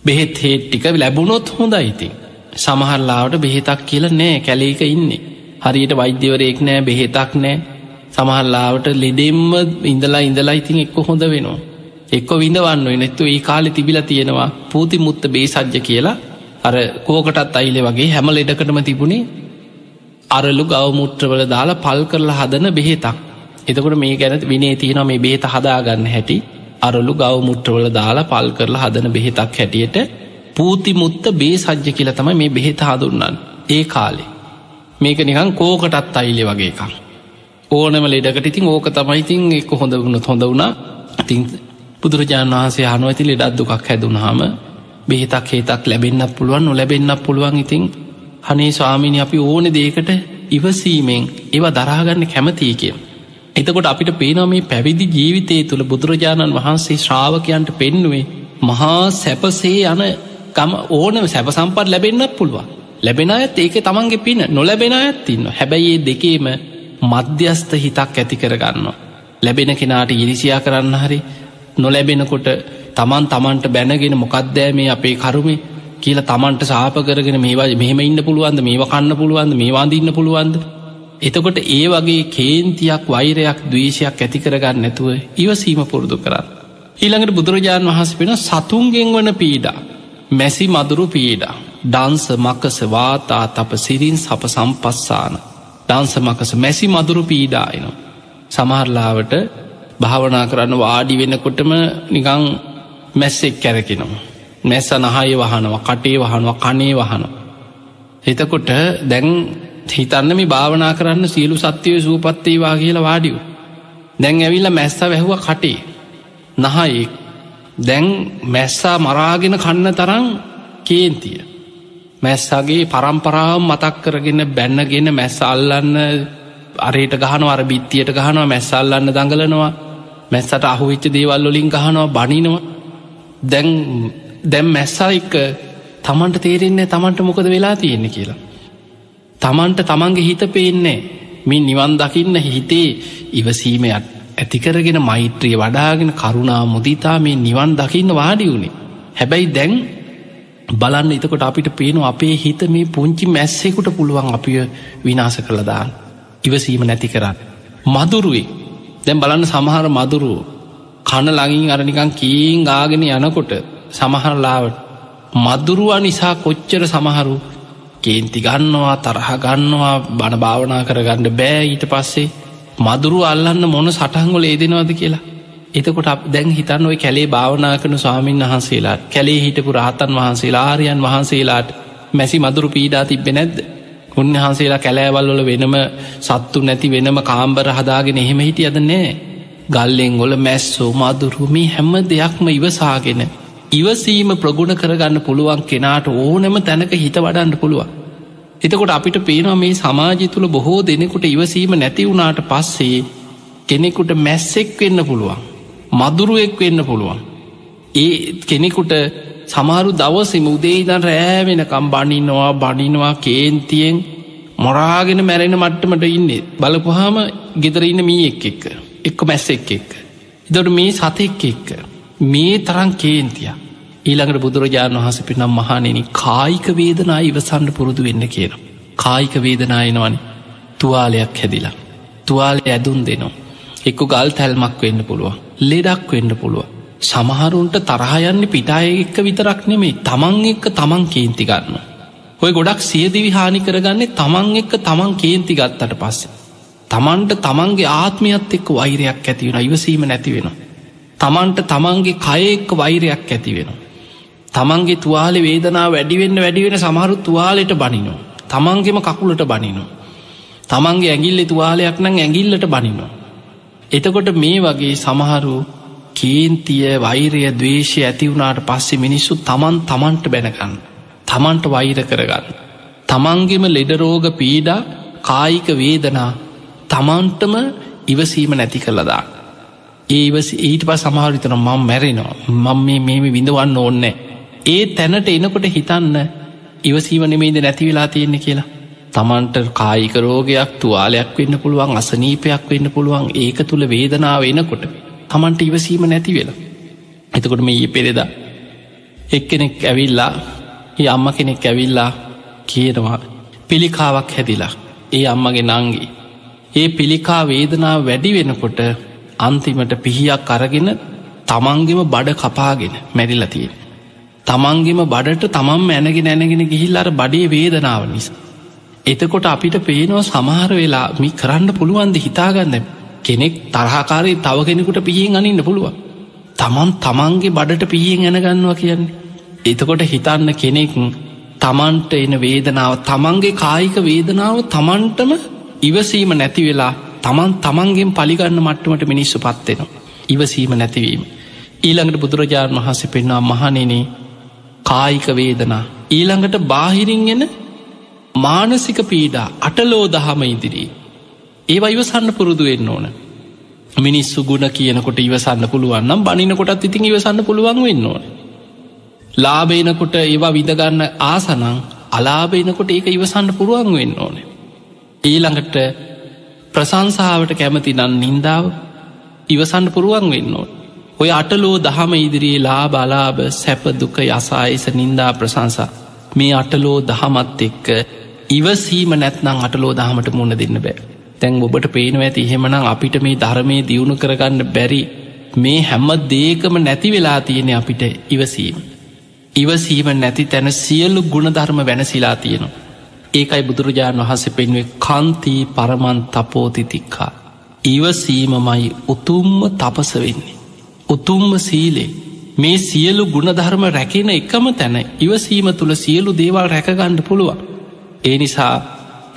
බෙහෙත් හේත් ටික ලැබුණොත් හොඳ ඉතින්. සමහරලාවට බෙහෙතක් කියල නෑ කැලේක ඉන්නේ. හරියට වෛද්‍යවරයෙක් නෑ බෙහෙතක් නෑ සමහල්ලාවට ලෙඩෙම්ම ඉඳලා ඉඳලා ඉතින් එක්ක හොඳ වෙනවා. එක්ක විඳවන්න නැත්තු ඒ කාලෙ තිබිල තියෙනවා පූති මුත්ත බේසජ්ජ කියලා. අර කෝකටත් අයිලෙ වගේ හැම ලෙඩකටම තිබුණේ. අරලු ගවමුත්‍රවල දාලා පල් කරලා හදන බෙහෙතක්. එතකොට මේ ගැන විනේ තියෙන මේ බේත හදාගන්න හැටි. අරලු ගවමුට්‍රවල දාලා පල් කරලා හදන බෙහෙතක් හැටියට පූතිමුත්ත බේ සජ්‍ය කියල තමයි මේ බෙහෙත හදුන්නන් ඒ කාලේ. මේක නිකං කෝකටත් අයිලෙ වගේ එකක්. ඕනම ලෙඩකට ඉතින් ඕක තමයිඉතින් එක හොඳ වුණ හොඳ වුණා. ඉතින් බුදුරජාණන් වහන්සේ හනුව ඇති ලෙඩත් දුකක් හැදුනහම බෙහිතක් හේතක් ලැබෙන්න්නක් පුළුවන් නොලැබෙන්න්නක් පුළුවන්. ඉතින් හනේ ස්වාමිනි අපි ඕන දේකට ඉවසීමෙන් ඒවා දරාගන්න කැමතිය කිය එතකොට අපිට පේනවා මේ පැවිදි ජීවිතය තුළ බුදුරජාණන් වහන්සේ ශ්‍රාවකයන්ට පෙන්නුවේ මහා සැපසේ යන ගම ඕනම සැප සම්පත් ලැබෙන්න්නත් පුළුවන්. ලැබෙන අයත් ඒක තමන්ගේ පින නොලැබෙන අයත් ඉන්න හැබැයි ඒ දෙකේම මධ්‍යස්ථ හිතක් ඇති කරගන්නවා. ලැබෙන කෙනාට ඉරිසියා කරන්න හරි නොලැබෙනකොට තමන් තමන්ට බැනගෙන මොකක්දෑ මේ අපේ කරුමේ කියලා තමන්ට සාප කරගෙන මේවා මෙහෙම ඉන්න පුළුවන්ද මේවා කන්න පුළුවන්ද මේවාදින්න පුළුවන්ද එතකොට ඒ වගේ කේන්තියක් වෛරයක් දවේශයක් ඇති කරගන්න නැතුව ඉවසීම පුරුදු කරන්න. ඊළඟට බුදුරජාණන් වහස පෙන සතුන්ගෙන් වන පීඩා. මැසි මදුරු පීඩා. ඩන්ස මකස වාතා තප සිරින් සප සම්පස්සාන. ඩන්ස මකස මැසි මදුරු පීඩායනවා. සමහරලාවට භාවනා කරන්න වාඩි වෙනකොටම නිකං මැස්සෙක් කැරකෙනවා. මැස්ස නහය වහනවා කටේ වහනවා කනේ වහනවා. එතකොට දැන් හිතන්න මේ භාවනා කරන්න සියලු සත්‍යය සූපත්තේවා කියලා වාඩියු. දැන් ඇවිල්ල මැස්ස වැැහුව කටේ නහයි දැන් මැස්සා මරාගෙන කන්න තරං කේන්තිය. මැස්සගේ පරම්පරාව මතක් කරගෙන බැන්නගෙන මැස්ස අල්ලන්න අරයට ගහන අර බිත්තියට ගහනවා මැස්සල්ලන්න දඟලනවා මැස්සට අහුවිච්ච දේවල් වලින් ගහනවා බනිනවා. දැන් දැම් මැස්සා එක්ක තමන්ට තේරෙන්නේ තමන්ට මොකද වෙලා තියෙන්නේ කියලා. තමන්ට තමන්ගේ හිත පේන්නේ මින් නිවන් දකින්න හිතේ ඉවසීමයක් ඇතිකරගෙන මෛත්‍රිය වඩාගෙන කරුණා මුදිතා මේ නිවන් දකින්න වාඩි වුණේ හැබැයි දැන් බලන්න එතකොට අපිට පේනු අපේ හිත මේ පුංචි මැස්සෙකුට පුළුවන් අපිය විනාස කළදාන්න ඉවසීම නැති කරන්න. මදුරුවේ දැම් බලන්න සමහර මදුරුව කණ ලඟින් අරනිකං කීන් ගාගෙන යනකොට සමහරලාවට මදුරුවා නිසා කොච්චර සමහරු කේන්ති ගන්නවා තරහ ගන්නවා බණ භාවනා කරගන්න බෑ ඊට පස්සේ මදුරු අල්ලන්න මොන සටහංගොල ඒදෙනවාද කියලා. එතකොට දැන් හිතන්න ඔයි කැලේ භාවනා කන ස්වාමීන් වහන්සේලාට කැලේ හිටපු රහතන් වහන්සේලා ආරයන් වහන්සේලාට මැසි මදුරු පීඩා තිබෙ නැද්ද? උන්වහන්සේලා කැලෑවල්වල වෙනම සත්තු නැති වෙනම කාම්බර හදාගෙන එහෙම හිටිය අද නෑ ගල්ලෙන් ගොල මැස්සෝ මදුරුමි හැම්ම දෙයක්ම ඉවසාගෙන ඉවසීම ප්‍රගුණ කරගන්න පුළුවන් කෙනාට ඕනම තැනක හිත වඩන්න පුළුවන්. එතකොට අපිට පේනවා මේ සමාජි තුළ බොහෝ දෙනෙකුට ඉවසීම නැති වුණාට පස්සේ කෙනෙකුට මැස්සෙක් වෙන්න පුළුවන්. මදුරුවෙක් වෙන්න පුළුවන්. ඒ කෙනෙකුට සමාරු දවසෙම උදේදන් රෑවෙනකම් බනිනවා බනිනවා කේන්තියෙන් මොරාගෙන මැරෙන මට්ටමට ඉන්නේ බලපුහාම ගෙදරඉන්න මී එක් එක්ක එක්ක මැස්සෙක් එක්ක. එදොට මේ සතෙක් එක්ක මේ තරන් කේන්තිය ඊළඟට බුදුරජාණන් වහස පිනම් මහනෙන කායික වේදනා ඉවසන්න පුරුදු වෙන්න කියන. කායික වේදනායනවන තුවාලයක් හැදිලා. තුවාලය ඇදුන් දෙනවා. එක්කු ගල් තැල්මක් වෙන්න පුළුව. ලෙඩක් වෙන්න පුළුව. සමහරුන්ට තරහයන්න පිටාය එක්ක විතරක් නෙමේ තමන් එක්ක තමන් කේන්ති ගන්න. ඔය ගොඩක් සියදිවි හානි කරගන්නේ තමන් එක්ක තමන් කේන්ති ගත්තට පස්සේ. තමන්ට තමන්ගේ ආත්මයත් එක්ක වෛරයක් ඇතිවෙන ඉවසීම නැති වෙනවා. තමන්ට තමන්ගේ කයෙක්ක වෛරයක් ඇති වෙන. තමන්ගේ තුවාලෙ වේදනා වැඩිවෙන්න වැඩිවෙන සමහරු තුවාලෙට බනිනෝ. තමන්ගෙම කකුලට බනිනෝ. තමන්ගේ ඇගිල්ලෙ තුවාලයක් නං ඇගිල්ලට බනිනවා. එතකොට මේ වගේ සමහරු කේන්තිය වෛරය දවේශය ඇතිවුණට පස්සෙ මිනිස්සු තමන් තමන්ට බැනගන්න. තමන්ට වෛර කරගන්න. තමන්ගෙම ලෙඩරෝග පීඩා කායික වේදනා තමන්ටම ඉවසීම නැති කළදා. ඒවස ඊට පස් සමහරිතන මං මැරෙනවා මං මේ මේම විඳවන්න ඕන්න ඒ තැනට එනකොට හිතන්න ඉවසීවනෙමේද නැතිවෙලා තියෙන්නේ කියලා තමන්ට කායික රෝගයක් තුවාලයක් වෙන්න පුළුවන් අසනීපයක් වෙන්න පුළුවන් ඒක තුළ වේදනාව එනකොට තමන්ට ඉවසීම නැති වෙලා එතකොට මේ පෙරෙදා එක්කෙනෙක් ඇවිල්ලා ඒ අම්ම කෙනෙක් ඇවිල්ලා කියනවා පිළිකාවක් හැදිලා ඒ අම්මගේ නංගි ඒ පිළිකා වේදනාව වැඩි වෙනකොට අන්තිමට පිහියක් අරගෙන තමන්ගෙම බඩ කපාගෙන මැරිලතියෙන්. තමන්ගෙම බඩට තමන් ඇනගෙන ඇනගෙන ගිහිල් අර බඩේ වේදනාව නිසා. එතකොට අපිට පේනවා සමහර වෙලා මි කරන්න පුළුවන්ද හිතාගන්න කෙනෙක් තරහකාරී තව කෙනෙකුට පිහින් අනින්න පුළුවන්. තමන් තමන්ගේ බඩට පිහියෙන් ඇනගන්නවා කියන්නේ. එතකොට හිතන්න කෙනෙක් තමන්ට එන වේදනාව තමන්ගේ කායික වේදනාව තමන්ටම ඉවසීම නැති වෙලා තමන් තමන්ගෙන් පලිගන්න මට්ටමට මිනිස්සු පත්වෙනවා. ඉවසීම නැතිවීම. ඊළඟට බුදුරජාණන් වහන්සේ පෙන්වා මහනෙනේ කායික වේදනා. ඊළඟට බාහිරිංගෙන මානසික පීඩා අටලෝ දහම ඉදිරී. ඒවා ඉවසන්න පුරුදු වෙන්න ඕන. මිනිස්සු ගුණ කියනකොට ඉවසන්න පුළුවන්නම් බනිනකොටත් ඉතින් ඉවසන්න පුළුවන් වෙන්න ඕන. ලාබේනකොට ඒවා විදගන්න ආසනං අලාබේනකොට ඒක ඉවසන්න පුරුවන් වෙන්න ඕන. ඊළඟට ප්‍රසංසාාවට කැමති නන් නින්දාව ඉවසන්න පුරුවන් වෙන්න ඕට. ඔය අටලෝ දහම ඉදිරියේ ලා බලාබ සැප දුක යසායිස නින්දා ප්‍රසංසා මේ අටලෝ දහමත් එක්ක ඉවසීම නැත්නම් අටලෝ දහමට මුණ දෙන්න බෑ. තැන් ඔබට පේනව ඇති එහෙමනම් අපිට මේ ධර්මය දියුණු කරගන්න බැරි මේ හැම්ම දේකම නැති වෙලා තියෙනෙ අපිට ඉවසීම. ඉවසීම නැති තැන සියලු ගුණධර්ම වැනසිලා තියෙනවා. ඒකයි බුදුරජාණන් වහස පෙන්වේ කන්තිී පරමන් තපෝතිතික්කා. ඉවසීමමයි උතුම්ම තපස වෙන්නේ. උතුම්ම සීලේ මේ සියලු ගුණධර්ම රැකෙන එකම තැන ඉවසීම තුළ සියලු දේවල් රැකගණ්ඩ පුළුවන්. ඒ නිසා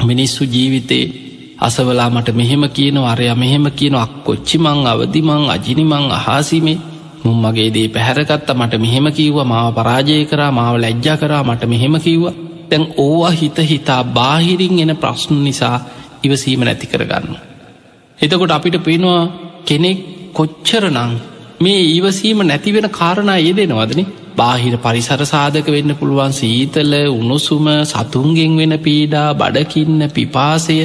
මිනිස්සු ජීවිතේ අසවලා මට මෙහෙම කියන අරය මෙහෙම කියන අක්කොච්චිමං අවදිමං අජිනිමං අහාසිමේ මුම් මගේ දේ පැහැරගත්ත මට මෙහෙම කිව්ව මාව පරාජය කරා මාව ලැජ්ජා කරා මට මෙහෙම කිව්වා. තැන් ඕවා හිත හිතා බාහිරින් එන ප්‍රශ්න නිසා ඉවසීම නැති කරගන්න. එතකොට අපිට පෙනවා කෙනෙක් කොච්චරනං මේ ඊවසීම නැතිවෙන කාරණා යෙදෙනවදනේ බාහිර පරිසර සාධක වෙන්න පුළුවන් සීතල උණුසුම සතුන්ගෙන් වෙන පීඩා බඩකින්න පිපාසය.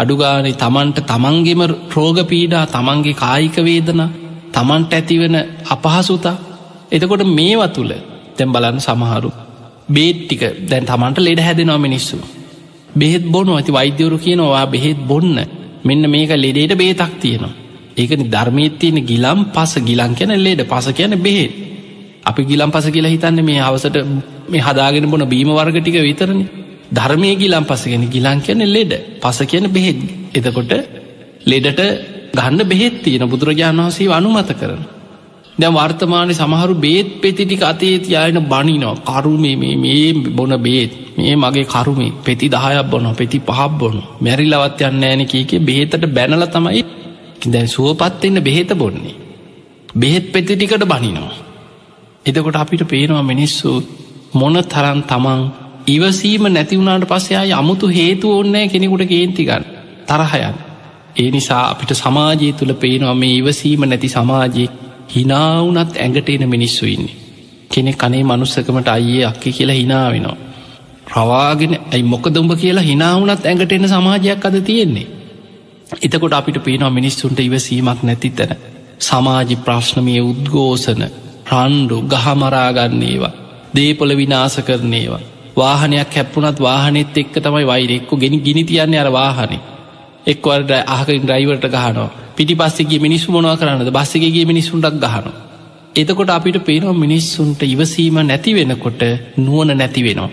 අඩුගානේ තමන්ට තමන්ගෙම රෝග පීඩා තමන්ගේ කායික වේදන තමන්ට ඇතිවෙන අපහසුතා. එතකොට මේවා තුළ තැම් බලන්න සමහරු. බේට්ටික දැන් තමන්ට ලෙඩ හැදෙනවා මිනිස්සු. බෙහෙත් බොනු ඇති වෛද්‍යවරු කියනවා බෙහෙත් බොන්න. මෙන්න මේක ලෙඩේට බේතක් තියෙනවා. ඒකන ධර්මීත් තියෙන ගිලම් පස. ගිලන් කියන ලේඩ පස කියන බෙහෙත්. අපි ගිලම් පස කියලා හිතන්න මේ හවසට මේ හදාගෙන බොන බීම වර්ගටික විතරණ ධර්මය ගිලම් පසගෙන ගිලන් කියන ලෙඩ. පස කියන බෙහෙත්. එතකොට ලෙඩට ගන්න බෙහෙත් තියෙන බුදුරජාණන් වහසේ අනුමත කරන දැ වර්තමානය සමහරු බේත් පෙතිටික අතේ තියන බනිනෝ කරුමේ මේ බොන බේත් මේ මගේ කරුමේ. පෙති දහයක් බොන පෙති පහක් බොන මැරිලවත් යන්න ෑන කියක බෙහෙතට බැනල තමයි දැන් සුවපත්වෙන්න බෙහෙත බොන්නේ. බෙහෙත් පෙතිටිකට බනිනවා. එතකොට අපිට පේනවා මිනිස්සු මොන තරන් තමන් ඉවසීම නැතිවුණට පස්සයා අමුතු හේතු ඕන්නෑ කෙනෙකුට කේන්තිගන්න තරහයන් ඒ නිසා අපිට සමාජය තුළ පේනවා මේ ඉවසීම නැති සමාජයේ හිනාවනත් ඇඟට එන මිනිස්සු ඉන්නේ. කෙනෙ කනේ මනුස්සකමට අයියේ අක්කි කියලා හිනාවෙනවා ප්‍රවාගෙන ඇයි මොකදම්ඹ කියලා හිනාවනත් ඇඟට එන සමාජයක් අද තියෙන්නේ? එතකොට අපිට පේනවා මිනිස්සුන්ට ඉවසීමක් නැති තැන. සමාජි ප්‍රශ්නමය උද්ගෝසන රන්ඩු ගහමරාගන්නේවා දේපොල විනාස කරනේවා වාහනයක් හැප්පුනත් වාහනෙත් එක්ක තමයි වෛරෙක්කු ගෙන ගිනි තියන්නේ අර වාහනේ. එක්වරට අහකින් ඩ්‍රයිවර්ට ගහනවා. පිටි පස්සෙගේ මිනිස්සු මොවා කරන්නද? බස්සගේ මිනිසුන්ටක් ගහනවා. එතකොට අපිට පේනවා මිනිස්සුන්ට ඉවසීම නැති වෙනකොට නුවන නැති වෙනවා.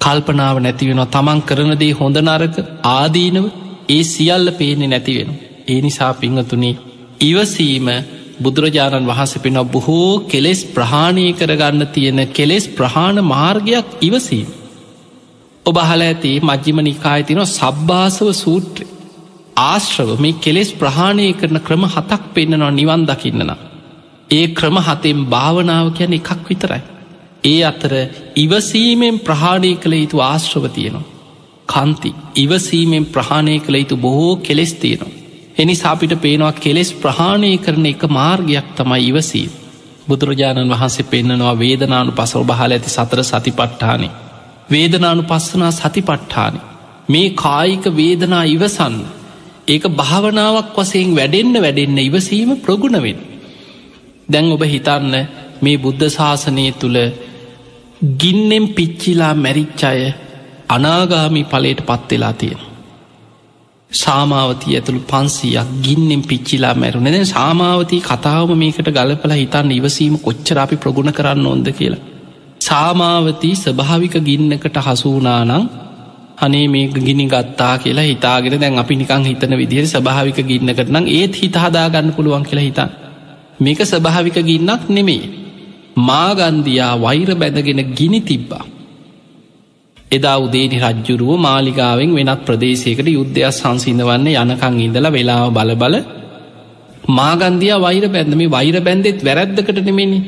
කල්පනාව නැතිවෙනවා තමන් කරන දේ හොඳ නරක ආදීනව ඒ සියල්ල පේනෙ නැතිවෙන. ඒ නිසා පිංහතුනේ ඉවසීම බුදුරජාණන් වහස පෙන බොහෝ කෙලෙස් ප්‍රහාණය කරගන්න තියෙන කෙලෙස් ප්‍රහාණ මාර්ගයක් ඉවසීම. ඔබහල ඇති මජ්ජිම නිකාය තින සබ්භාසව සූත්‍රය. ආශ්‍රව මේ කෙලෙස් ප්‍රහාණය කරන ක්‍රම හතක් පෙන්න්නනවා නිවන් දකින්නන. ඒ ක්‍රම හතෙන් භාවනාව කියන එකක් විතරයි. ඒ අතර ඉවසීමෙන් ප්‍රහාණය කළ යුතු ආශ්‍රව තියෙනවා. කන්ති ඉවසීමෙන් ප්‍රහාණය කළ යුතු බොහෝ කෙලෙස් තියෙනවා. එනි සාපිට පේනවා කෙලෙස් ප්‍රහාණය කරන එක මාර්ගයක් තමයි ඉවසී. බුදුරජාණන් වහන්සේ පෙන්න්නනවා වේදනානු පසව බහල ඇති සතර සතිපට්ඨානය. වේදනානු පස්සනා සතිපට්ඨානය. මේ කායික වේදනා ඉවසන්න. ඒක භාවනාවක් වසයෙන් වැඩෙන්න්න වැඩෙන්න ඉවසීම ප්‍රගුණවෙන්. දැන් ඔබ හිතන්න මේ බුද්ධ ශාසනය තුළ ගින්නෙන් පිච්චිලා මැරිච්චාය අනාගාමි පලට පත්වෙලා තියෙන. සාමාවතී ඇතුළු පන්සියක් ගින්නෙන් පිච්චිලා මැරුණ දැ සාමාවතී කතාවම මේකට ගලපල හිතන්න ඉවසීම කොච්චරාපි ප්‍රගුණ කරන්න ඕොද කියලා. සාමාවතී ස්භාවික ගින්නකට හසුනානං අනේ මේ ගිනි ගත්තා කියලා හිතාගෙන දැන් අපි නිකං හිතන විදිහර ස්භාවික ගින්නකට නම් ඒත් හිත හදාගන්න පුළුවන් කියලා හිතා. මේක ස්භාවික ගින්නක් නෙමේ. මාගන්දයා වෛර බැඳගෙන ගිනි තිබ්බා. එදා උදේනි රජ්ජුරුව මාලිකාවෙන් වෙනත් ප්‍රදේශයකට යුද්ධයක් සංසිඳවන්න යනකං ඉඳලා වෙලාව බලබල මාගන්දයා වෛර බැඳ මේ වෛර බැන්දෙත් වැරැද්දකට නෙමෙනි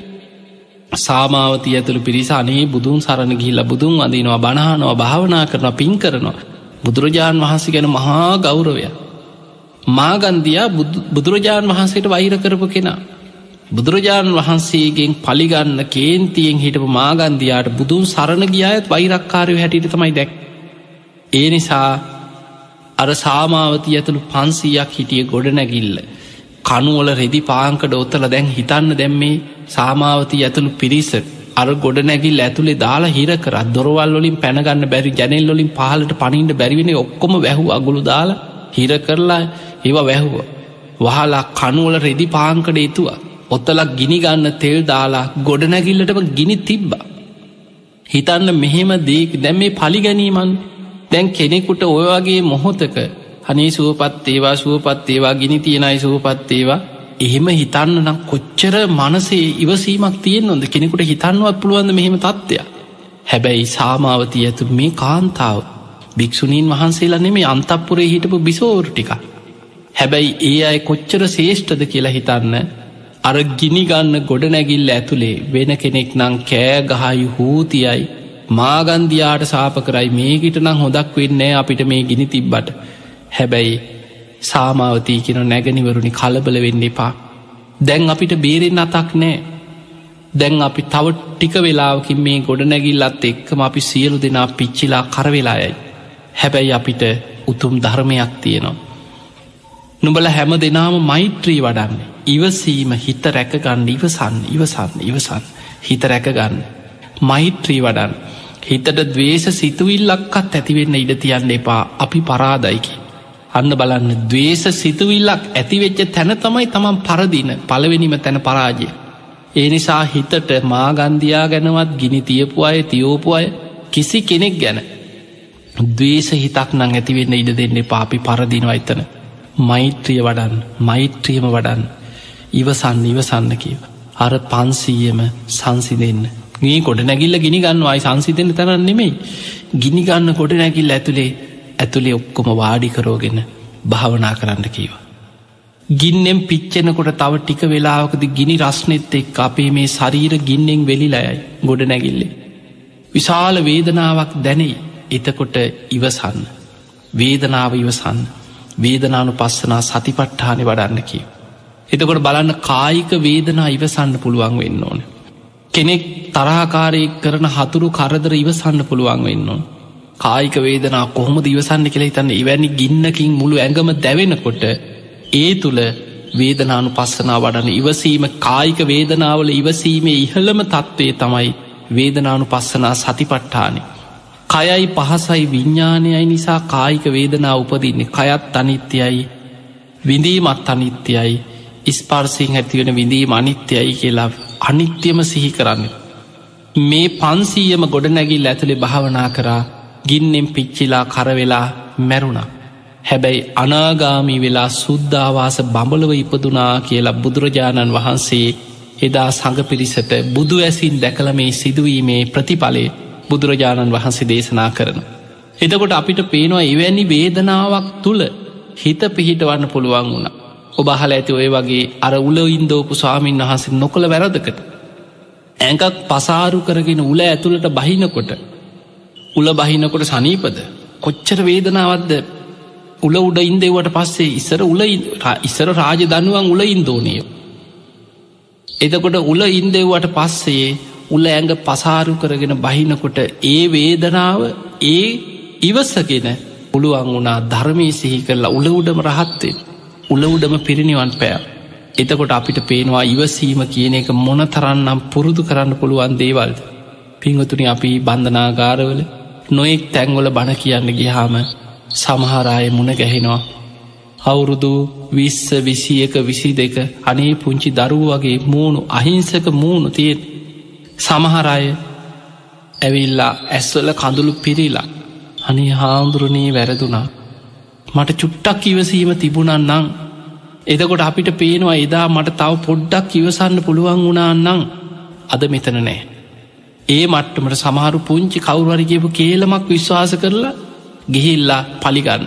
සාමාවති ඇතුළු පිරිස අනේ බුදුන් සරණ ගිහිල්ල බුදුන් අදිනවා බණහනවා භාවනා කරන පින් කරනවා. බුදුරජාණන් වහන්සේ ගැන මහා ගෞරවය මාගන්දයා බුදුරජාණන් වහන්සේට වෛර කරපු කෙනා. බුදුරජාණන් වහන්සේගෙන් පලිගන්න කේන්තියෙන් හිටපු මාගන්දයාට බුදුන් සරණ ගියායත් වෛරක්කාරය හැටියට තමයි දැක්. ඒ නිසා අර සාමාවති ඇතුළු පන්සීයක් හිටිය ගොඩනැගිල්ල. කනුවල රෙදි පාංකඩ ඔත්තල දැන් හිතන්න දැම්මේ සාමාවති ඇතුළු පිරිස අර ගොඩනැගිල් ඇතුළේ දාලා හිරකරත් දොරවල්ලින් පැනගන්න බැරි ජැනෙල්ලොලින් පහලට පනින්ට බැරිවෙන ඔක්කොම වැැහු අගුළු දාලා හිර කරලා ඒවා වැැහුව. වහලා කනුවල රෙදි පාංකඩ එතුවා ඔත්තලක් ගිනිගන්න තෙල් දාලා ගොඩනැගිල්ලටම ගිනි තිබ්බා. හිතන්න මෙහෙම දේක් දැම් මේ පලිගැනීමන් දැන් කෙනෙකුට ඔයවාගේ මොහොතක හනේ සුවපත් ඒවා සුවපත් ඒවා ගිනි තියෙනයි සුවපත් ඒවා එහෙම හිතන්න නම් කොච්චර මනසේ ඉවසීමක් තියෙන් නොද කෙනෙකුට හිතන්නවත් පුළුවන්ද මෙහෙම තත්ත්වය හැබැයි සාමාවති ඇතු මේ කාන්තාව භික්‍ෂුණීන් වහන්සේලා නෙමේ අන්තපුරේ හිටපු බිසෝර ටික හැබැයි ඒ අය කොච්චර ශේෂ්ඨද කියලා හිතන්න අර ගිනිගන්න ගොඩනැගිල්ල ඇතුළේ වෙන කෙනෙක් නං කෑ ගහයි හූතියයි මාගන්දයාට සාප කරයි මේකිට නං හොදක් වෙන්නේ අපිට මේ ගිනි තිබ්බට. හැබැයි සාමාවතී කෙන නැගනිවරුණි කලබල වෙන්න එපා. දැන් අපිට බේරෙන් අතක් නෑ දැන් අපි තව ටික වෙලාවකින් මේ ගොඩනැගිල්ලත් එක්කම අපි සියලු දෙනා පිච්චිලා කරවෙලායයි හැබැයි අපිට උතුම් ධර්මයක් තියෙනවා. නුඹල හැම දෙනාම මෛත්‍රී වඩන්න. ඉවසීම හිත රැකගන්න ඉවසන්න ඉවසන්න ඉවසන්න. හිත රැකගන්න මෛත්‍රී වඩන් හිතට දවේශ සිතුවිල්ලක්කත් ඇතිවෙන්න ඉඩ තියන්න එපා. අපි පරාදයිකි අන්න බලන්න දවේශ සිතුවිල්ලක් ඇතිවෙච්ච තැන තමයි තමන් පරදින පළවෙනිම තැන පරාජය. ඒ නිසා හිතට මාගන්දයා ගැනවත් ගිනි තියපු අය තියෝපු අය කිසි කෙනෙක් ගැන දවේශ හිතක් නං ඇතිවෙන්න ඉඩ දෙන්නේ පාපි පරදිනවා එතන. මෛත්‍රිය වඩන් මෛත්‍රියම වඩන් ඉවසන්න ඉවසන්න කියව. අර පන්සීයම සංසිදෙන්න. මේ කොට නැගිල්ල ගිනි ගන්නවායි සංසිතෙන තරන්න නෙමෙයි. ගිනිගන්න කොට නැකිල් ඇතුළේ ඇතුළේ ඔක්කොම වාඩිකරෝගෙන භාවනා කරන්න කීව. ගින්නෙන් පිච්චෙනකොට තව ටික වෙලාවකද ගිනි රස්නෙත් එක් අපේ මේ ශරීර ගින්නෙන් වෙලිලයයි ගොඩ නැගිල්ලේ. විශාල වේදනාවක් දැනෙයි එතකොට ඉවසන්න. වේදනාව ඉවසන්න. වේදනානු පස්සනා සතිපට්ඨානය වඩන්න කියව. එතකොට බලන්න කායික වේදනා ඉවසන්න පුළුවන් වෙන්න ඕන. කෙනෙක් තරාකාරයෙක් කරන හතුරු කරදර ඉවසන්න පුළුවන් වෙන්න ඕන. කායික වේදනා කොහොම දිවසන්න කෙළ හිතන්න ඉවැනි ගින්නකින් මුළු ඇඟම දැවෙනකොට ඒ තුළ වේදනානු පස්සනා වඩන ඉවසීම කායික වේදනාවල ඉවසීමේ ඉහළම තත්ත්වය තමයි වේදනානු පස්සනා සතිපට්ඨානය. කයයි පහසයි විඤ්ඥානයයි නිසා කායික වේදනා උපදින්නේ කයත් අනිත්‍යයි විඳීමත් අනිත්‍යයි ඉස්පර්සිං ඇතිවෙන විඳීම අනිත්‍යයි කියලා අනිත්‍යම සිහි කරන්න. මේ පන්සීයම ගොඩනැගිල් ඇතුළේ භාවනා කරා ගින්නෙන් පිච්චිලා කරවෙලා මැරුණා. හැබැයි අනාගාමී වෙලා සුද්ධවාස බඹලව ඉපදුනා කියලා බුදුරජාණන් වහන්සේ එදා සඟ පිරිසට බුදු ඇසින් දැකළ මේ සිදුවීමේ ප්‍රතිඵලේ බුදුරජාණන් වහන්සේ දේශනා කරන. එතකොට අපිට පේනවා එවැනි වේදනාවක් තුළ හිත පිහිට වන්න පුළුවන් වුණ. ඔබහල ඇති ඔය වගේ අර උල ඉන්දෝපු ස්වාමීන් වහන්සේ නොකළ වැරදකට. ඇඟක් පසාරු කරගෙන උල ඇතුළට බහිනකොට උල බහිනකොට සනීපද කොච්චර වේදනාවත්ද උල උඩ ඉන්දෙවට පස්සේ ඉස්සර උල ඉස්සර රාජ දනුවන් උල ඉන්දෝනය. එතකොට උල ඉන්දෙව්වට පස්සේ උල ඇඟ පසාරු කරගෙන බහිනකොට ඒ වේදනාව ඒ ඉවසගෙන පුළුවන් වුණා ධර්මී සිහි කරලා උල උඩම රහත්වෙන් උල උඩම පිරිනිවන් පෑ. එතකොට අපිට පේනවා ඉවසීම කියන එක මොන තරන්නම් පුරුදු කරන්න පුළුවන් දේවල්ද. පිංහතුනි අපි බන්ධනාගාරවල නොයෙක් තැන්වල බණ කියන්න ගිහාම සමහරාය මුණ ගැහෙනවා. අවුරුදු විස්ස විසි එක විසි දෙක අනේ පුංචි දරුව වගේ මූුණු අහිංසක මූුණු තියෙන් සමහරය ඇවිල්ලා ඇස්වල කඳුළු පිරිලා අනේ හාමුදුරණී වැරදුනා මට චුට්ටක් ඉවසීම තිබුණන්නම් එදකොට අපිට පේනවා එදා මට තව පොඩ්ඩක් ඉවසන්න පුළුවන් වුණාන්නම් අද මෙතන නෑ ඒ මට්ටමට සමහරු පුංචි කවුරුවරිගේපු කේලමක් විශ්වාස කරලා ගිහිල්ලා පලිගන්න.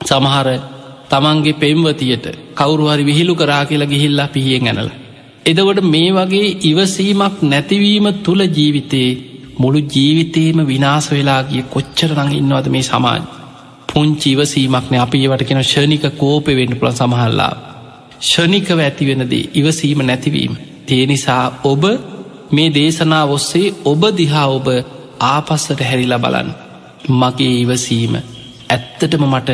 සමහර තමන්ගේ පෙම්වතියට කවුරුහරි විහිළු කරා කියලා ගිහිල්ලා පිහියෙන් ඇනල. එදවට මේ වගේ ඉවසීමක් නැතිවීම තුළ ජීවිතයේ මුළු ජීවිතේම විනාස වෙලා ගිය කොච්චර නඟ ඉන්නවද මේ සමාජ. පුංචි ඉවසීමක්න අපි ඒවට කෙන ෂණික කෝප වෙන්න පුළ සමහල්ලා. ෂණිකව ඇතිවෙනදේ ඉවසීම නැතිවීම. තේනිසා ඔබ මේ දේශනා ඔස්සේ ඔබ දිහා ඔබ ආපස්සට හැරිලා බලන්න. මගේ ඉවසීම ඇත්තටම මට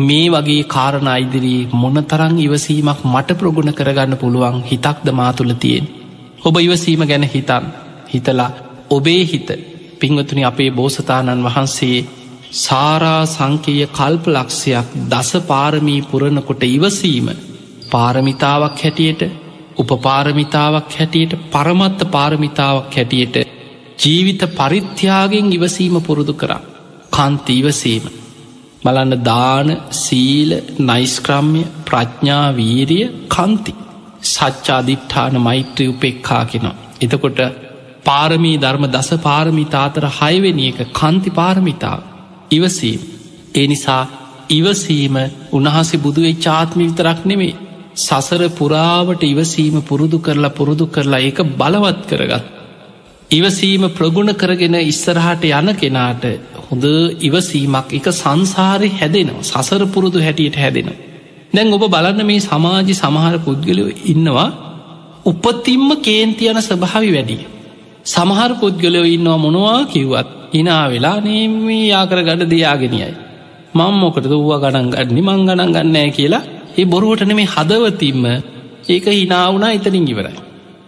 මේ වගේ කාරණ අයිදිරී මොනතරං ඉවසීමක් මට ප්‍රගුණ කරගන්න පුළුවන් හිතක්ද මාතුළ තියෙන්. ඔබ ඉවසීම ගැන හිතන් හිතලා ඔබේ හිත පිංවතුනි අපේ බෝසතාණන් වහන්සේ සාරා සංකේය කල්ප ලක්ෂයක් දස පාරමී පුරණකොට ඉවසීම. පාරමිතාවක් හැටියට උපපාරමිතාවක් හැටියට පරමත්ත පාරමිතාවක් හැටියට ජීවිත පරිත්‍යාගෙන් ඉවසීම පුරුදු කරා. කන්ති ඉවසීම. බලන්න දාන සීල නයිස්ක්‍රම්ය ප්‍රඥා වීරිය කන්ති. සච්චාධිට්ඨාන මෛත්‍රී උපෙක්කා කෙනවා. එතකොට පාරමී ධර්ම දස පාරමිතාතර හයවෙනි එක කන්ති පාරමිතාව. ඉවසීම. ඒ නිසා ඉවසීම උන්හසේ බුදුවේ චාත්මි විතරක් නෙමේ සසර පුරාවට ඉවසීම පුරුදු කරලා පුරුදු කරලා ඒක බලවත් කරගත්. ඉවසීම ප්‍රගුණ කරගෙන ඉස්සරහට යන කෙනාට හොඳ ඉවසීමක් එක සංසාරය හැදෙනවා සසර පුරුදු හැටියට හැදෙනවා. දැන් ඔබ බලන්න මේ සමාජි සමහර පුද්ගලයෝ ඉන්නවා උපතිම්ම කේන්ති යන ස්වභාවි වැඩිය. සමහර පුද්ගලයෝ ඉන්නවා මොනවා කිව්වත් හිනා වෙලා නේමී යාකර ගඩ දෙයාගෙනයයි. මං මොකට දව්වා ගණන් ගඩනි මං ගණන් ගන්නෑ කියලා ඒ බොරුවට මේ හදවතින්ම ඒක හිනාවුනා එතනින් ඉවරයි.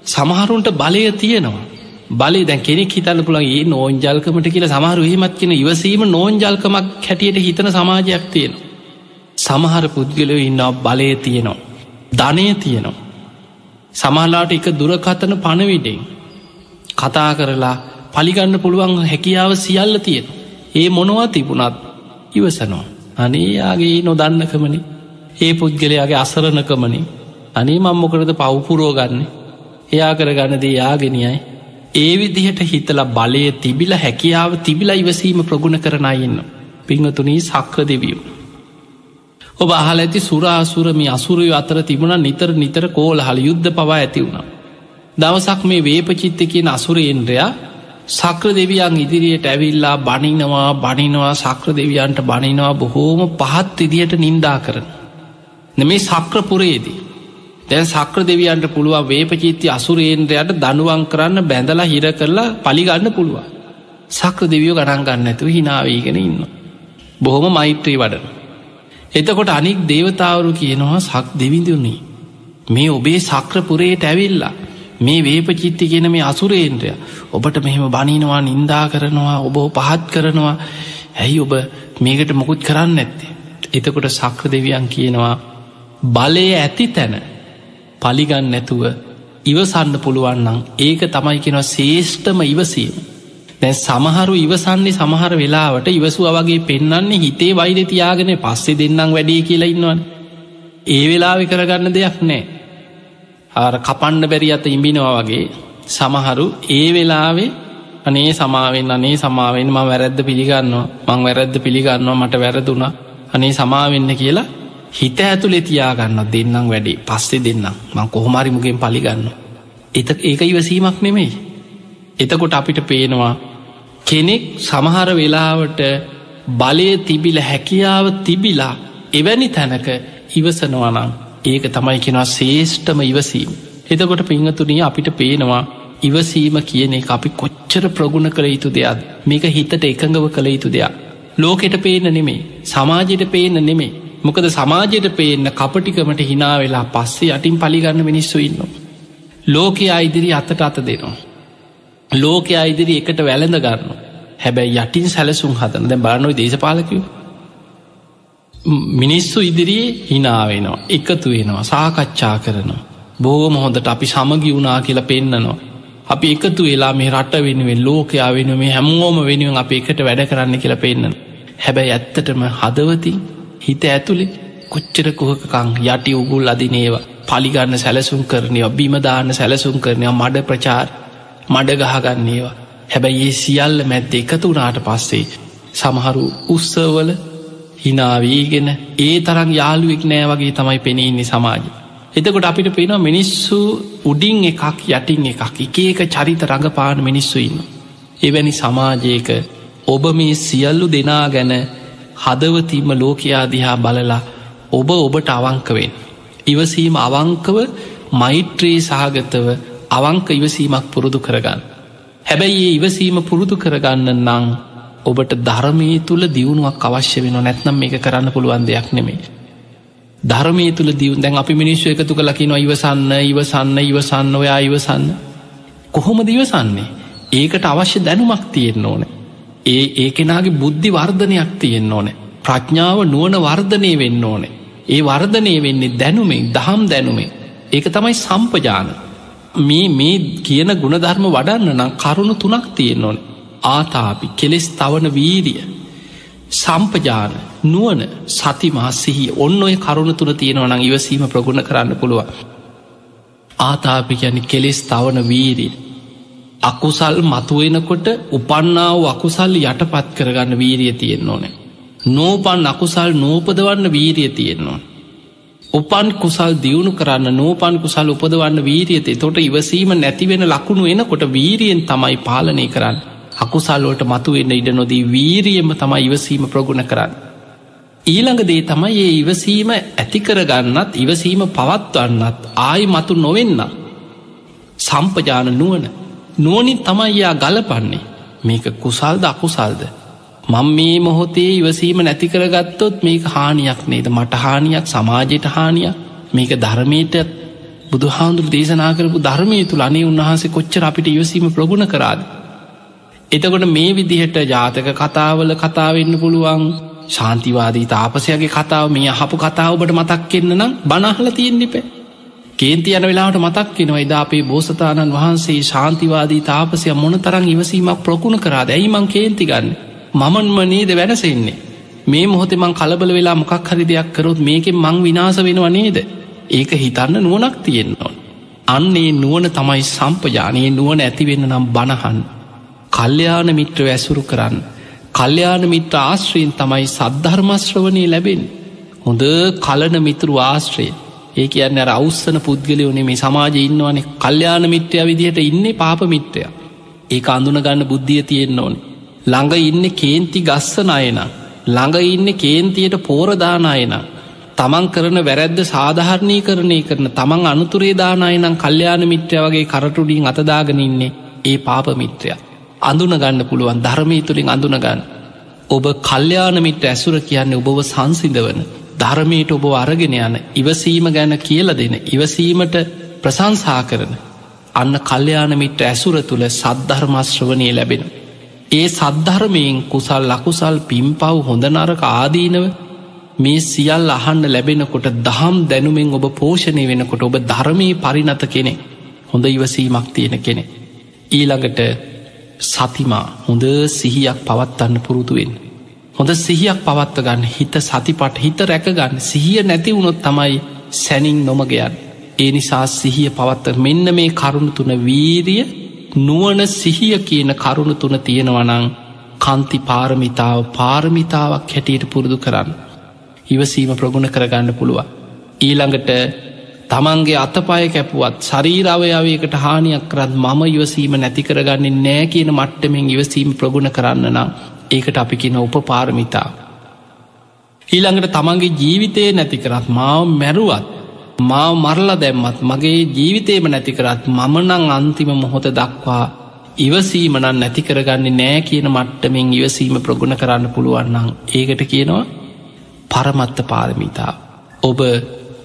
සමහරුන්ට බලය තියෙනවා. බලය දැන් කෙනෙක් හිතන්න පුළන් ඒ නෝන්ජල්කමට කියලා සමහරු හෙමත් කෙන ඉවසීම නෝන්ජල්කමක් හැටියට හිතන සමාජයක් තියෙන. සමහර පුද්ගලයෝ ඉන්නවා බලය තියෙනවා. ධනය තියෙනවා. සමහලාට එක දුරකතන පණවිඩෙන් කතා කරලා පලිගන්න පුළුවන් හැකියාව සියල්ල තියෙන. ඒ මොනවා තිබුණත් ඉවසනවා. අනේයාගේ නොදන්නකමනි ඒ පුද්ගලයාගේ අසරණකමනි අනේ මංමොකරද පව්පුරෝ ගන්න එයා කරගන්නදේ යාගෙනයයි ඒ විදිහට හිතල බලය තිබිල හැකියාව තිබිලා ඉවසීම ප්‍රගුණ කරනයින්න පිංහතුනී සක්‍ර දෙවියම්. ඔබ අහල ඇති සුරාසුරමි අසුරය අතර තිබුණ නිතර නිතර කෝල හල යුද්ධ පවා ඇති වුණා. දවසක් මේ වේපචිත්ත කියන අසුරේන්ද්‍රයා සක්‍ර දෙවියන් ඉදිරියට ඇවිල්ලා බනිනවා බනිනවා සක්‍ර දෙවියන්ට බනිනවා බොහෝම පහත් විදියට නින්දා කරන. නෙමේ සක්‍රපුරේදී. දැන් සක්‍ර දෙවියන්ට පුළුවන් වේපචිත්ති අසුරේන්ද්‍රයට දනුවන් කරන්න බැඳලා හිර කරලා පලිගන්න පුළුවන්. සක්‍ර දෙවියෝ ගණන් ගන්න ඇතුව හිනාවීගෙන ඉන්න. බොහොම මෛත්‍රී වඩන. එතකොට අනික් දේවතාවරු කියනවා සක් දෙවිඳුන්නේ. මේ ඔබේ සක්‍රපුරයට ඇවිල්ලා මේ වේපචිත්ති කියන මේ අසුරේන්ද්‍රය ඔබට මෙහෙම බනිනවා නින්දා කරනවා ඔබ පහත් කරනවා ඇයි ඔබ මේකට මොකුත් කරන්න ඇත්තේ. එතකොට සක්‍ර දෙවියන් කියනවා බලය ඇති තැන පලිගන්න නැතුව ඉවසන්න පුළුවන්නම් ඒක තමයි කෙනවා ශේෂ්ඨම ඉවසීම. දැ සමහරු ඉවසන්නේ සමහර වෙලාවට ඉවසුව වගේ පෙන්න්නන්නේ හිතේ වෛර තියාගෙන පස්සේ දෙන්නම් වැඩේ කියලා ඉන්නවන්. ඒ වෙලාවෙ කරගන්න දෙයක් නෑ. ආර කපණ්ඩ බැරි අත ඉඹිනවා වගේ සමහරු ඒ වෙලාවේ අනේ සමාවෙන් අනේ සමාවෙන් ම වැරැද්ද පිළිගන්නවා මං වැරැද්ද පිළිගන්නවා මට වැරදුනා අනේ සමාවෙන්න කියලා හිත ඇතුළෙ තියාගන්න දෙන්නම් වැඩේ පස්සේ දෙන්නම් මං කොහොමරිමුගෙන් පලිගන්න. එත ඒක ඉවසීමක් නෙමෙයි. එතකොට අපිට පේනවා කෙනෙක් සමහර වෙලාවට බලය තිබිල හැකියාව තිබිලා එවැනි තැනක ඉවසනවනම් ඒක තමයි කෙනවා ශේෂ්ඨම ඉවසීම. එතකොට පිංහතුනී අපිට පේනවා ඉවසීම කියන එක අපි කොච්චර ප්‍රගුණ කළ යුතු දෙයක් මේක හිතට එකඟව කළ යුතු දෙයක්. ලෝකෙට පේන නෙමේ සමාජයට පේන නෙමේ මොකද සමාජයට පේන්න කපටිකමට හිනා වෙලා පස්සේ යටින් පලිගන්න මිනිස්සු ඉන්න. ලෝකයා ඉදිරි අතට අත දෙනවා. ලෝකයා ඉදිරි එකට වැළඳ ගන්න. හැබැයි යටින් සැලසුම් හතන දැ බානොයි දේශපාලකව. මිනිස්සු ඉදිරියේ හිනාවෙනවා එකතු වෙනවා සාකච්ඡා කරනවා. බෝම හොඳට අපි සමගි වුණා කියලා පෙන්න්නනවා. අපි එකතු වෙලා මේ රට වෙනුවෙන් ලෝකයා වෙන මේ හැමෝම වෙනුවෙන් අප එකට වැඩ කරන්න කියලා පෙන්න්න. හැබැයි ඇත්තටම හදවතින් හිත ඇතුළේ කොච්චර කුහකකං යටි උගුල් අදිනේවා පලිගන්න සැලසුම් කරනයවා බිමදාන්න සැලසුම් කරනයවා මඩ ප්‍රචාර් මඩ ගහගන්නේවා හැබැයි ඒ සියල්ල මැද්ද එකතු වනාට පස්සේ සමහරු උත්සවල හිනාවීගෙන ඒ තරම් යාළුවෙක් නෑ වගේ තමයි පෙනෙන්නේ සමාජ. එතකොට අපිට පෙනවා මිනිස්සු උඩින් එකක් යටින් එකක් එක ඒක චරිත රඟපාන මිනිස්සු ඉන්න. එවැනි සමාජයක ඔබ මේ සියල්ලු දෙනා ගැන හදවතිීම ලෝකයා දිහා බලලා ඔබ ඔබට අවංකවෙන්. ඉවසීම අවංකව මෛත්‍රී සහගතව අවංක ඉවසීමක් පුරුදු කරගන්න. හැබැයි ඒ ඉවසීම පුරුදු කරගන්න නං ඔබට ධර්මය තුළ දියුණුවක් අවශ්‍ය වෙන නැත්නම් මේක කරන්න පුළුවන් දෙයක් නෙමේ. ධර්මය තුළ දියුන් දැන් අපි මිනිශ්ව එකතු කලකිනවා ඉවසන්න ඉවසන්න ඉවසන්න ඔයා ඉවසන්න. කොහොම දිවසන්නේ ඒකට අවශ්‍ය දැනුමක් තියෙන්න්න ඕන. ඒ ඒ කෙනාගේ බුද්ධි වර්ධනයක් තියෙන්න්න ඕන. ප්‍රඥාව නුවන වර්ධනය වෙන්න ඕන. ඒ වර්ධනය වෙන්නේ දැනුමේ දහම් දැනුමේ. ඒක තමයි සම්පජාන. මේ මේ කියන ගුණධර්ම වඩන්න නම් කරුණු තුනක් තියෙන්න ඕන. ආතාපි කෙලෙස් තවන වීරිය. සම්පජාන නුවන සතිමහස්සිහි ඔන්න ඔය කරුණු තුන තියෙනවනම් ඉවසීම ප්‍රගුණ කරන්න පුළුවන්. ආතාපි ගැන කෙලෙස් තවන වීරිය. අකුසල් මතුවෙනකොට උපන්නාව අකුසල් යටපත් කරගන්න වීරිය තියෙන්න ඕනේ. නෝපන් අකුසල් නෝපදවන්න වීරිය තියෙන්නවා. උපන් කුසල් දියුණු කරන්න නෝපන් කුසල් උපදවන්න වීරියතේ තොට ඉවසීම නැතිවෙන ලකුණු එනකොට වීරියෙන් තමයි පාලනය කරන්න. අකුසල්ලෝට මතුවෙන්න ඉඩ නොදී වීරියම තමයි ඉවසීම ප්‍රගුණ කරන්න. ඊළඟ දේ තමයි ඒ ඉවසීම ඇතිකරගන්නත් ඉවසීම පවත්වන්නත් ආයි මතු නොවෙන්න. සම්පජාන නුවන නුවනින් තමයි යා ගලපන්නේ මේක කුසල්ද අකුසල්ද. මං මේ මොහොතේ ඉවසීම නැතිකරගත්තොත් මේක හානියක් නේද මට හානියක් සමාජයට හානියක් මේක ධර්මයට බුදු හාන්දුර දේශනා කරපු ධර්මය තුළ අනේ උන්වහන්සේ කොච්චර අපිට ඉවසීම ප්‍රගුණ කරාද. එතකොට මේ විදිහට ජාතක කතාවල කතාවෙන්න පුළුවන්. ශාන්තිවාදී තාපසයගේ කතාව මේ අහපු කතාවබට මතක් කෙන්න්න නම් බනහල තියෙන්නිපේ කේන්ති යන වෙලාට මතක් කෙනවා එදා අපේ බෝසතාණන් වහන්සේ ශාන්තිවාදී තාපසය මොන තරං ඉවසීමක් ප්‍රකුණ කරා ඇයිමං කේන්ති ගන්න? මමන්ම නේද වැඩසෙන්නේ මේ මොහොතේ මං කලබල වෙලා මොකක් හරි දෙයක් කරොත් මේකෙන් මං විනාස වෙනවා නේද? ඒක හිතන්න නුවනක් තියෙන්නවා අන්නේ නුවන තමයි සම්පජානයේ නුවන ඇතිවෙන්න නම් බණහන් කල්්‍යයාන මිත්‍ර ඇසුරු කරන්න. කල්්‍යයාන මිත්‍ර ආශ්‍රයෙන් තමයි සද්ධර්මශ්‍රවනය ලැබෙන් හොඳ කලන මිතුරු ආශ්‍රය. ඒ කියන්න රෞස්සන පුද්ගලයෝනේ මේ සමාජ ඉන්නවනේ. කල්්‍යයාන මිත්‍රය විදිහට ඉන්න පාප මිත්‍රය. ඒක අඳුනගන්න බුද්ධිය තියෙන්න්න ඕන. ළඟ ඉන්න කේන්ති ගස්සන අයන. ළඟ ඉන්න කේන්තියට පෝරදානායන තමන් කරන වැරැද්ද සාධහරණය කරණය කරන තමන් අනුතුරේ දානායනම් කල්්‍යයාන මිත්‍රය වගේ කරටුඩින් අතදාගෙන ඉන්නේ ඒ පාප මිත්‍රය. අඳුනගන්න පුළුවන් ධර්මී තුළින් අඳුනගන්න ඔබ කල්්‍යයානමිට ඇසුර කියන්නේ ඔබව සංසිදවන ධර්මයට ඔබ අරගෙන යන ඉවසීම ගැන කියල දෙන ඉවසීමට ප්‍රසංසා කරන අන්න කල්්‍යයානමිට ඇසුර තුළ සද්ධර්මශ්‍රවනය ලැබෙන. ඒ සද්ධර්මයෙන් කුසල් ලකුසල් පිම්පව් හොඳනරක ආදීනව මේ සියල් අහන්න ලැබෙනකොට දහම් දැනුමෙන් ඔබ පෝෂණය වෙනකොට ඔබ ධර්මී පරිනත කෙනෙ හොඳ ඉවසීමක් තියෙන කෙනෙ. ඊළඟට සතිමා හොඳ සිහියක් පවත්වන්න පුරුදුවෙන්. හොඳ සිහියක් පවත්ව ගන්න හිත සතිපට හිත රැකගන්න සිහිය නැති වුණොත් තමයි සැනින් නොමගයන්. ඒ නිසා සිහිය පවත්ව මෙන්න මේ කරුණු තුන වීරිය නුවන සිහිය කියන කරුණු තුන තියෙනවනං කන්ති පාරමිතාව පාරමිතාවක් හැටියට පුරුදු කරන්න. ඉවසීම ප්‍රගුණ කරගන්න පුළුව. ඊළඟට තමන්ගේ අතපාය කැපුවත් ශරීරවයාවයකට හානියක් කරත් මම ඉවසීම නැති කරගන්නේ නෑ කියන මට්ටමෙන් ඉවසීම ප්‍රගුණ කරන්න නම් ඒකට අපි කියන උප පාරමිතා. ඊළඟට තමන්ගේ ජීවිතය නැතිකරත් මාව මැරුවත් මාව මරලා දැම්මත් මගේ ජීවිතේම නැතිකරත් මමනං අන්තිම මොහොත දක්වා ඉවසීමනන් නැතිකරගන්නේ නෑ කියන මට්ටමෙන් ඉවසීම ප්‍රගුණ කරන්න පුළුවන්නම් ඒකට කියනවා පරමත්ත පාරමිතා. ඔබ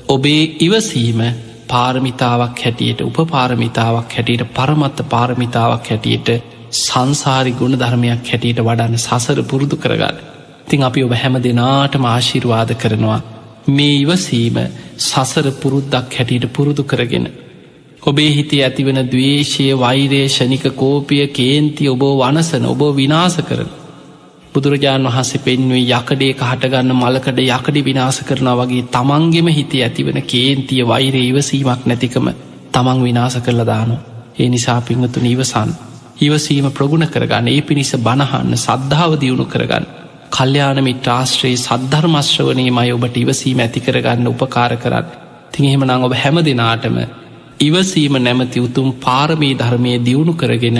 ඔබේ ඉවසීම පාරමිතාවක් හැටියට උප පාරමිතාවක් හැටියට පරමත්ත පාරමිතාවක් හැටියට සංසාරි ගුණ ධර්මයක් හැටියට වඩන්න සසර පුරුදු කරගන්න. තිං අපි ඔබ හැම දෙනාටම ආශිර්වාද කරනවා. මේ ඉවසීම සසර පුරුද්දක් හැටියට පුරුදු කරගෙන. ඔබේ හිතේ ඇතිවන දවේශය වෛරය ෂණික කෝපිය කේන්ති ඔබෝ වනසන ඔබෝ විනාස කරන. බුදුරජාණන් වහන්සේ පෙන්වේ යකඩේ කහටගන්න මලකඩ යකඩි විනාස කරන වගේ තමන්ගෙම හිතේ ඇතිවන කේන්තිය වෛරය ඉවසීමක් නැතිකම තමන් විනාස කරල දානු. ඒ නිසා පිංහතු නිවසන්. ඉවසීම ප්‍රගුණ කරගන්න ඒ පිණිස බණහන්න සද්ධාව දියුණු කරගන්න. කල්්‍යයානමිට ආශ්‍රයේ සද්ධර්මශ්‍රවනයේ මයි ඔබට ඉවසීම ඇති කරගන්න උපකාර කරන්න. තිහෙම නං ඔබ හැම දෙනාටම ඉවසීම නැමති උතුම් පාරමී ධර්මය දියුණු කරගෙන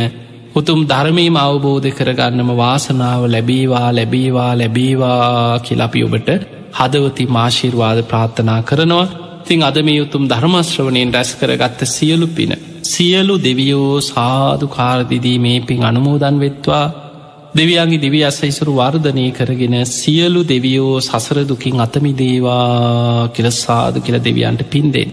උතුම් ධර්මීම අවබෝධ කරගන්නම වාසනාව ලැබේවා ලැබේවා ලැබේවා කියලපි ඔබට හදවති මාශිර්වාද ප්‍රාර්ථනා කරනවා තිං අද මේ උතුම් ධර්මශ්‍රවනයෙන් රැස් කරගත්ත සියලු පින. සියලු දෙවියෝ සාධු කාරදිදී මේ පින් අනුමෝදන් වෙත්වා දෙවියන්ගේ දිවි අසයිසුරු වර්ධනය කරගෙන සියලු දෙවියෝ සසර දුකින් අතමි දේවා කියල සාධ කියල දෙවියන්ට පින්දෙන්.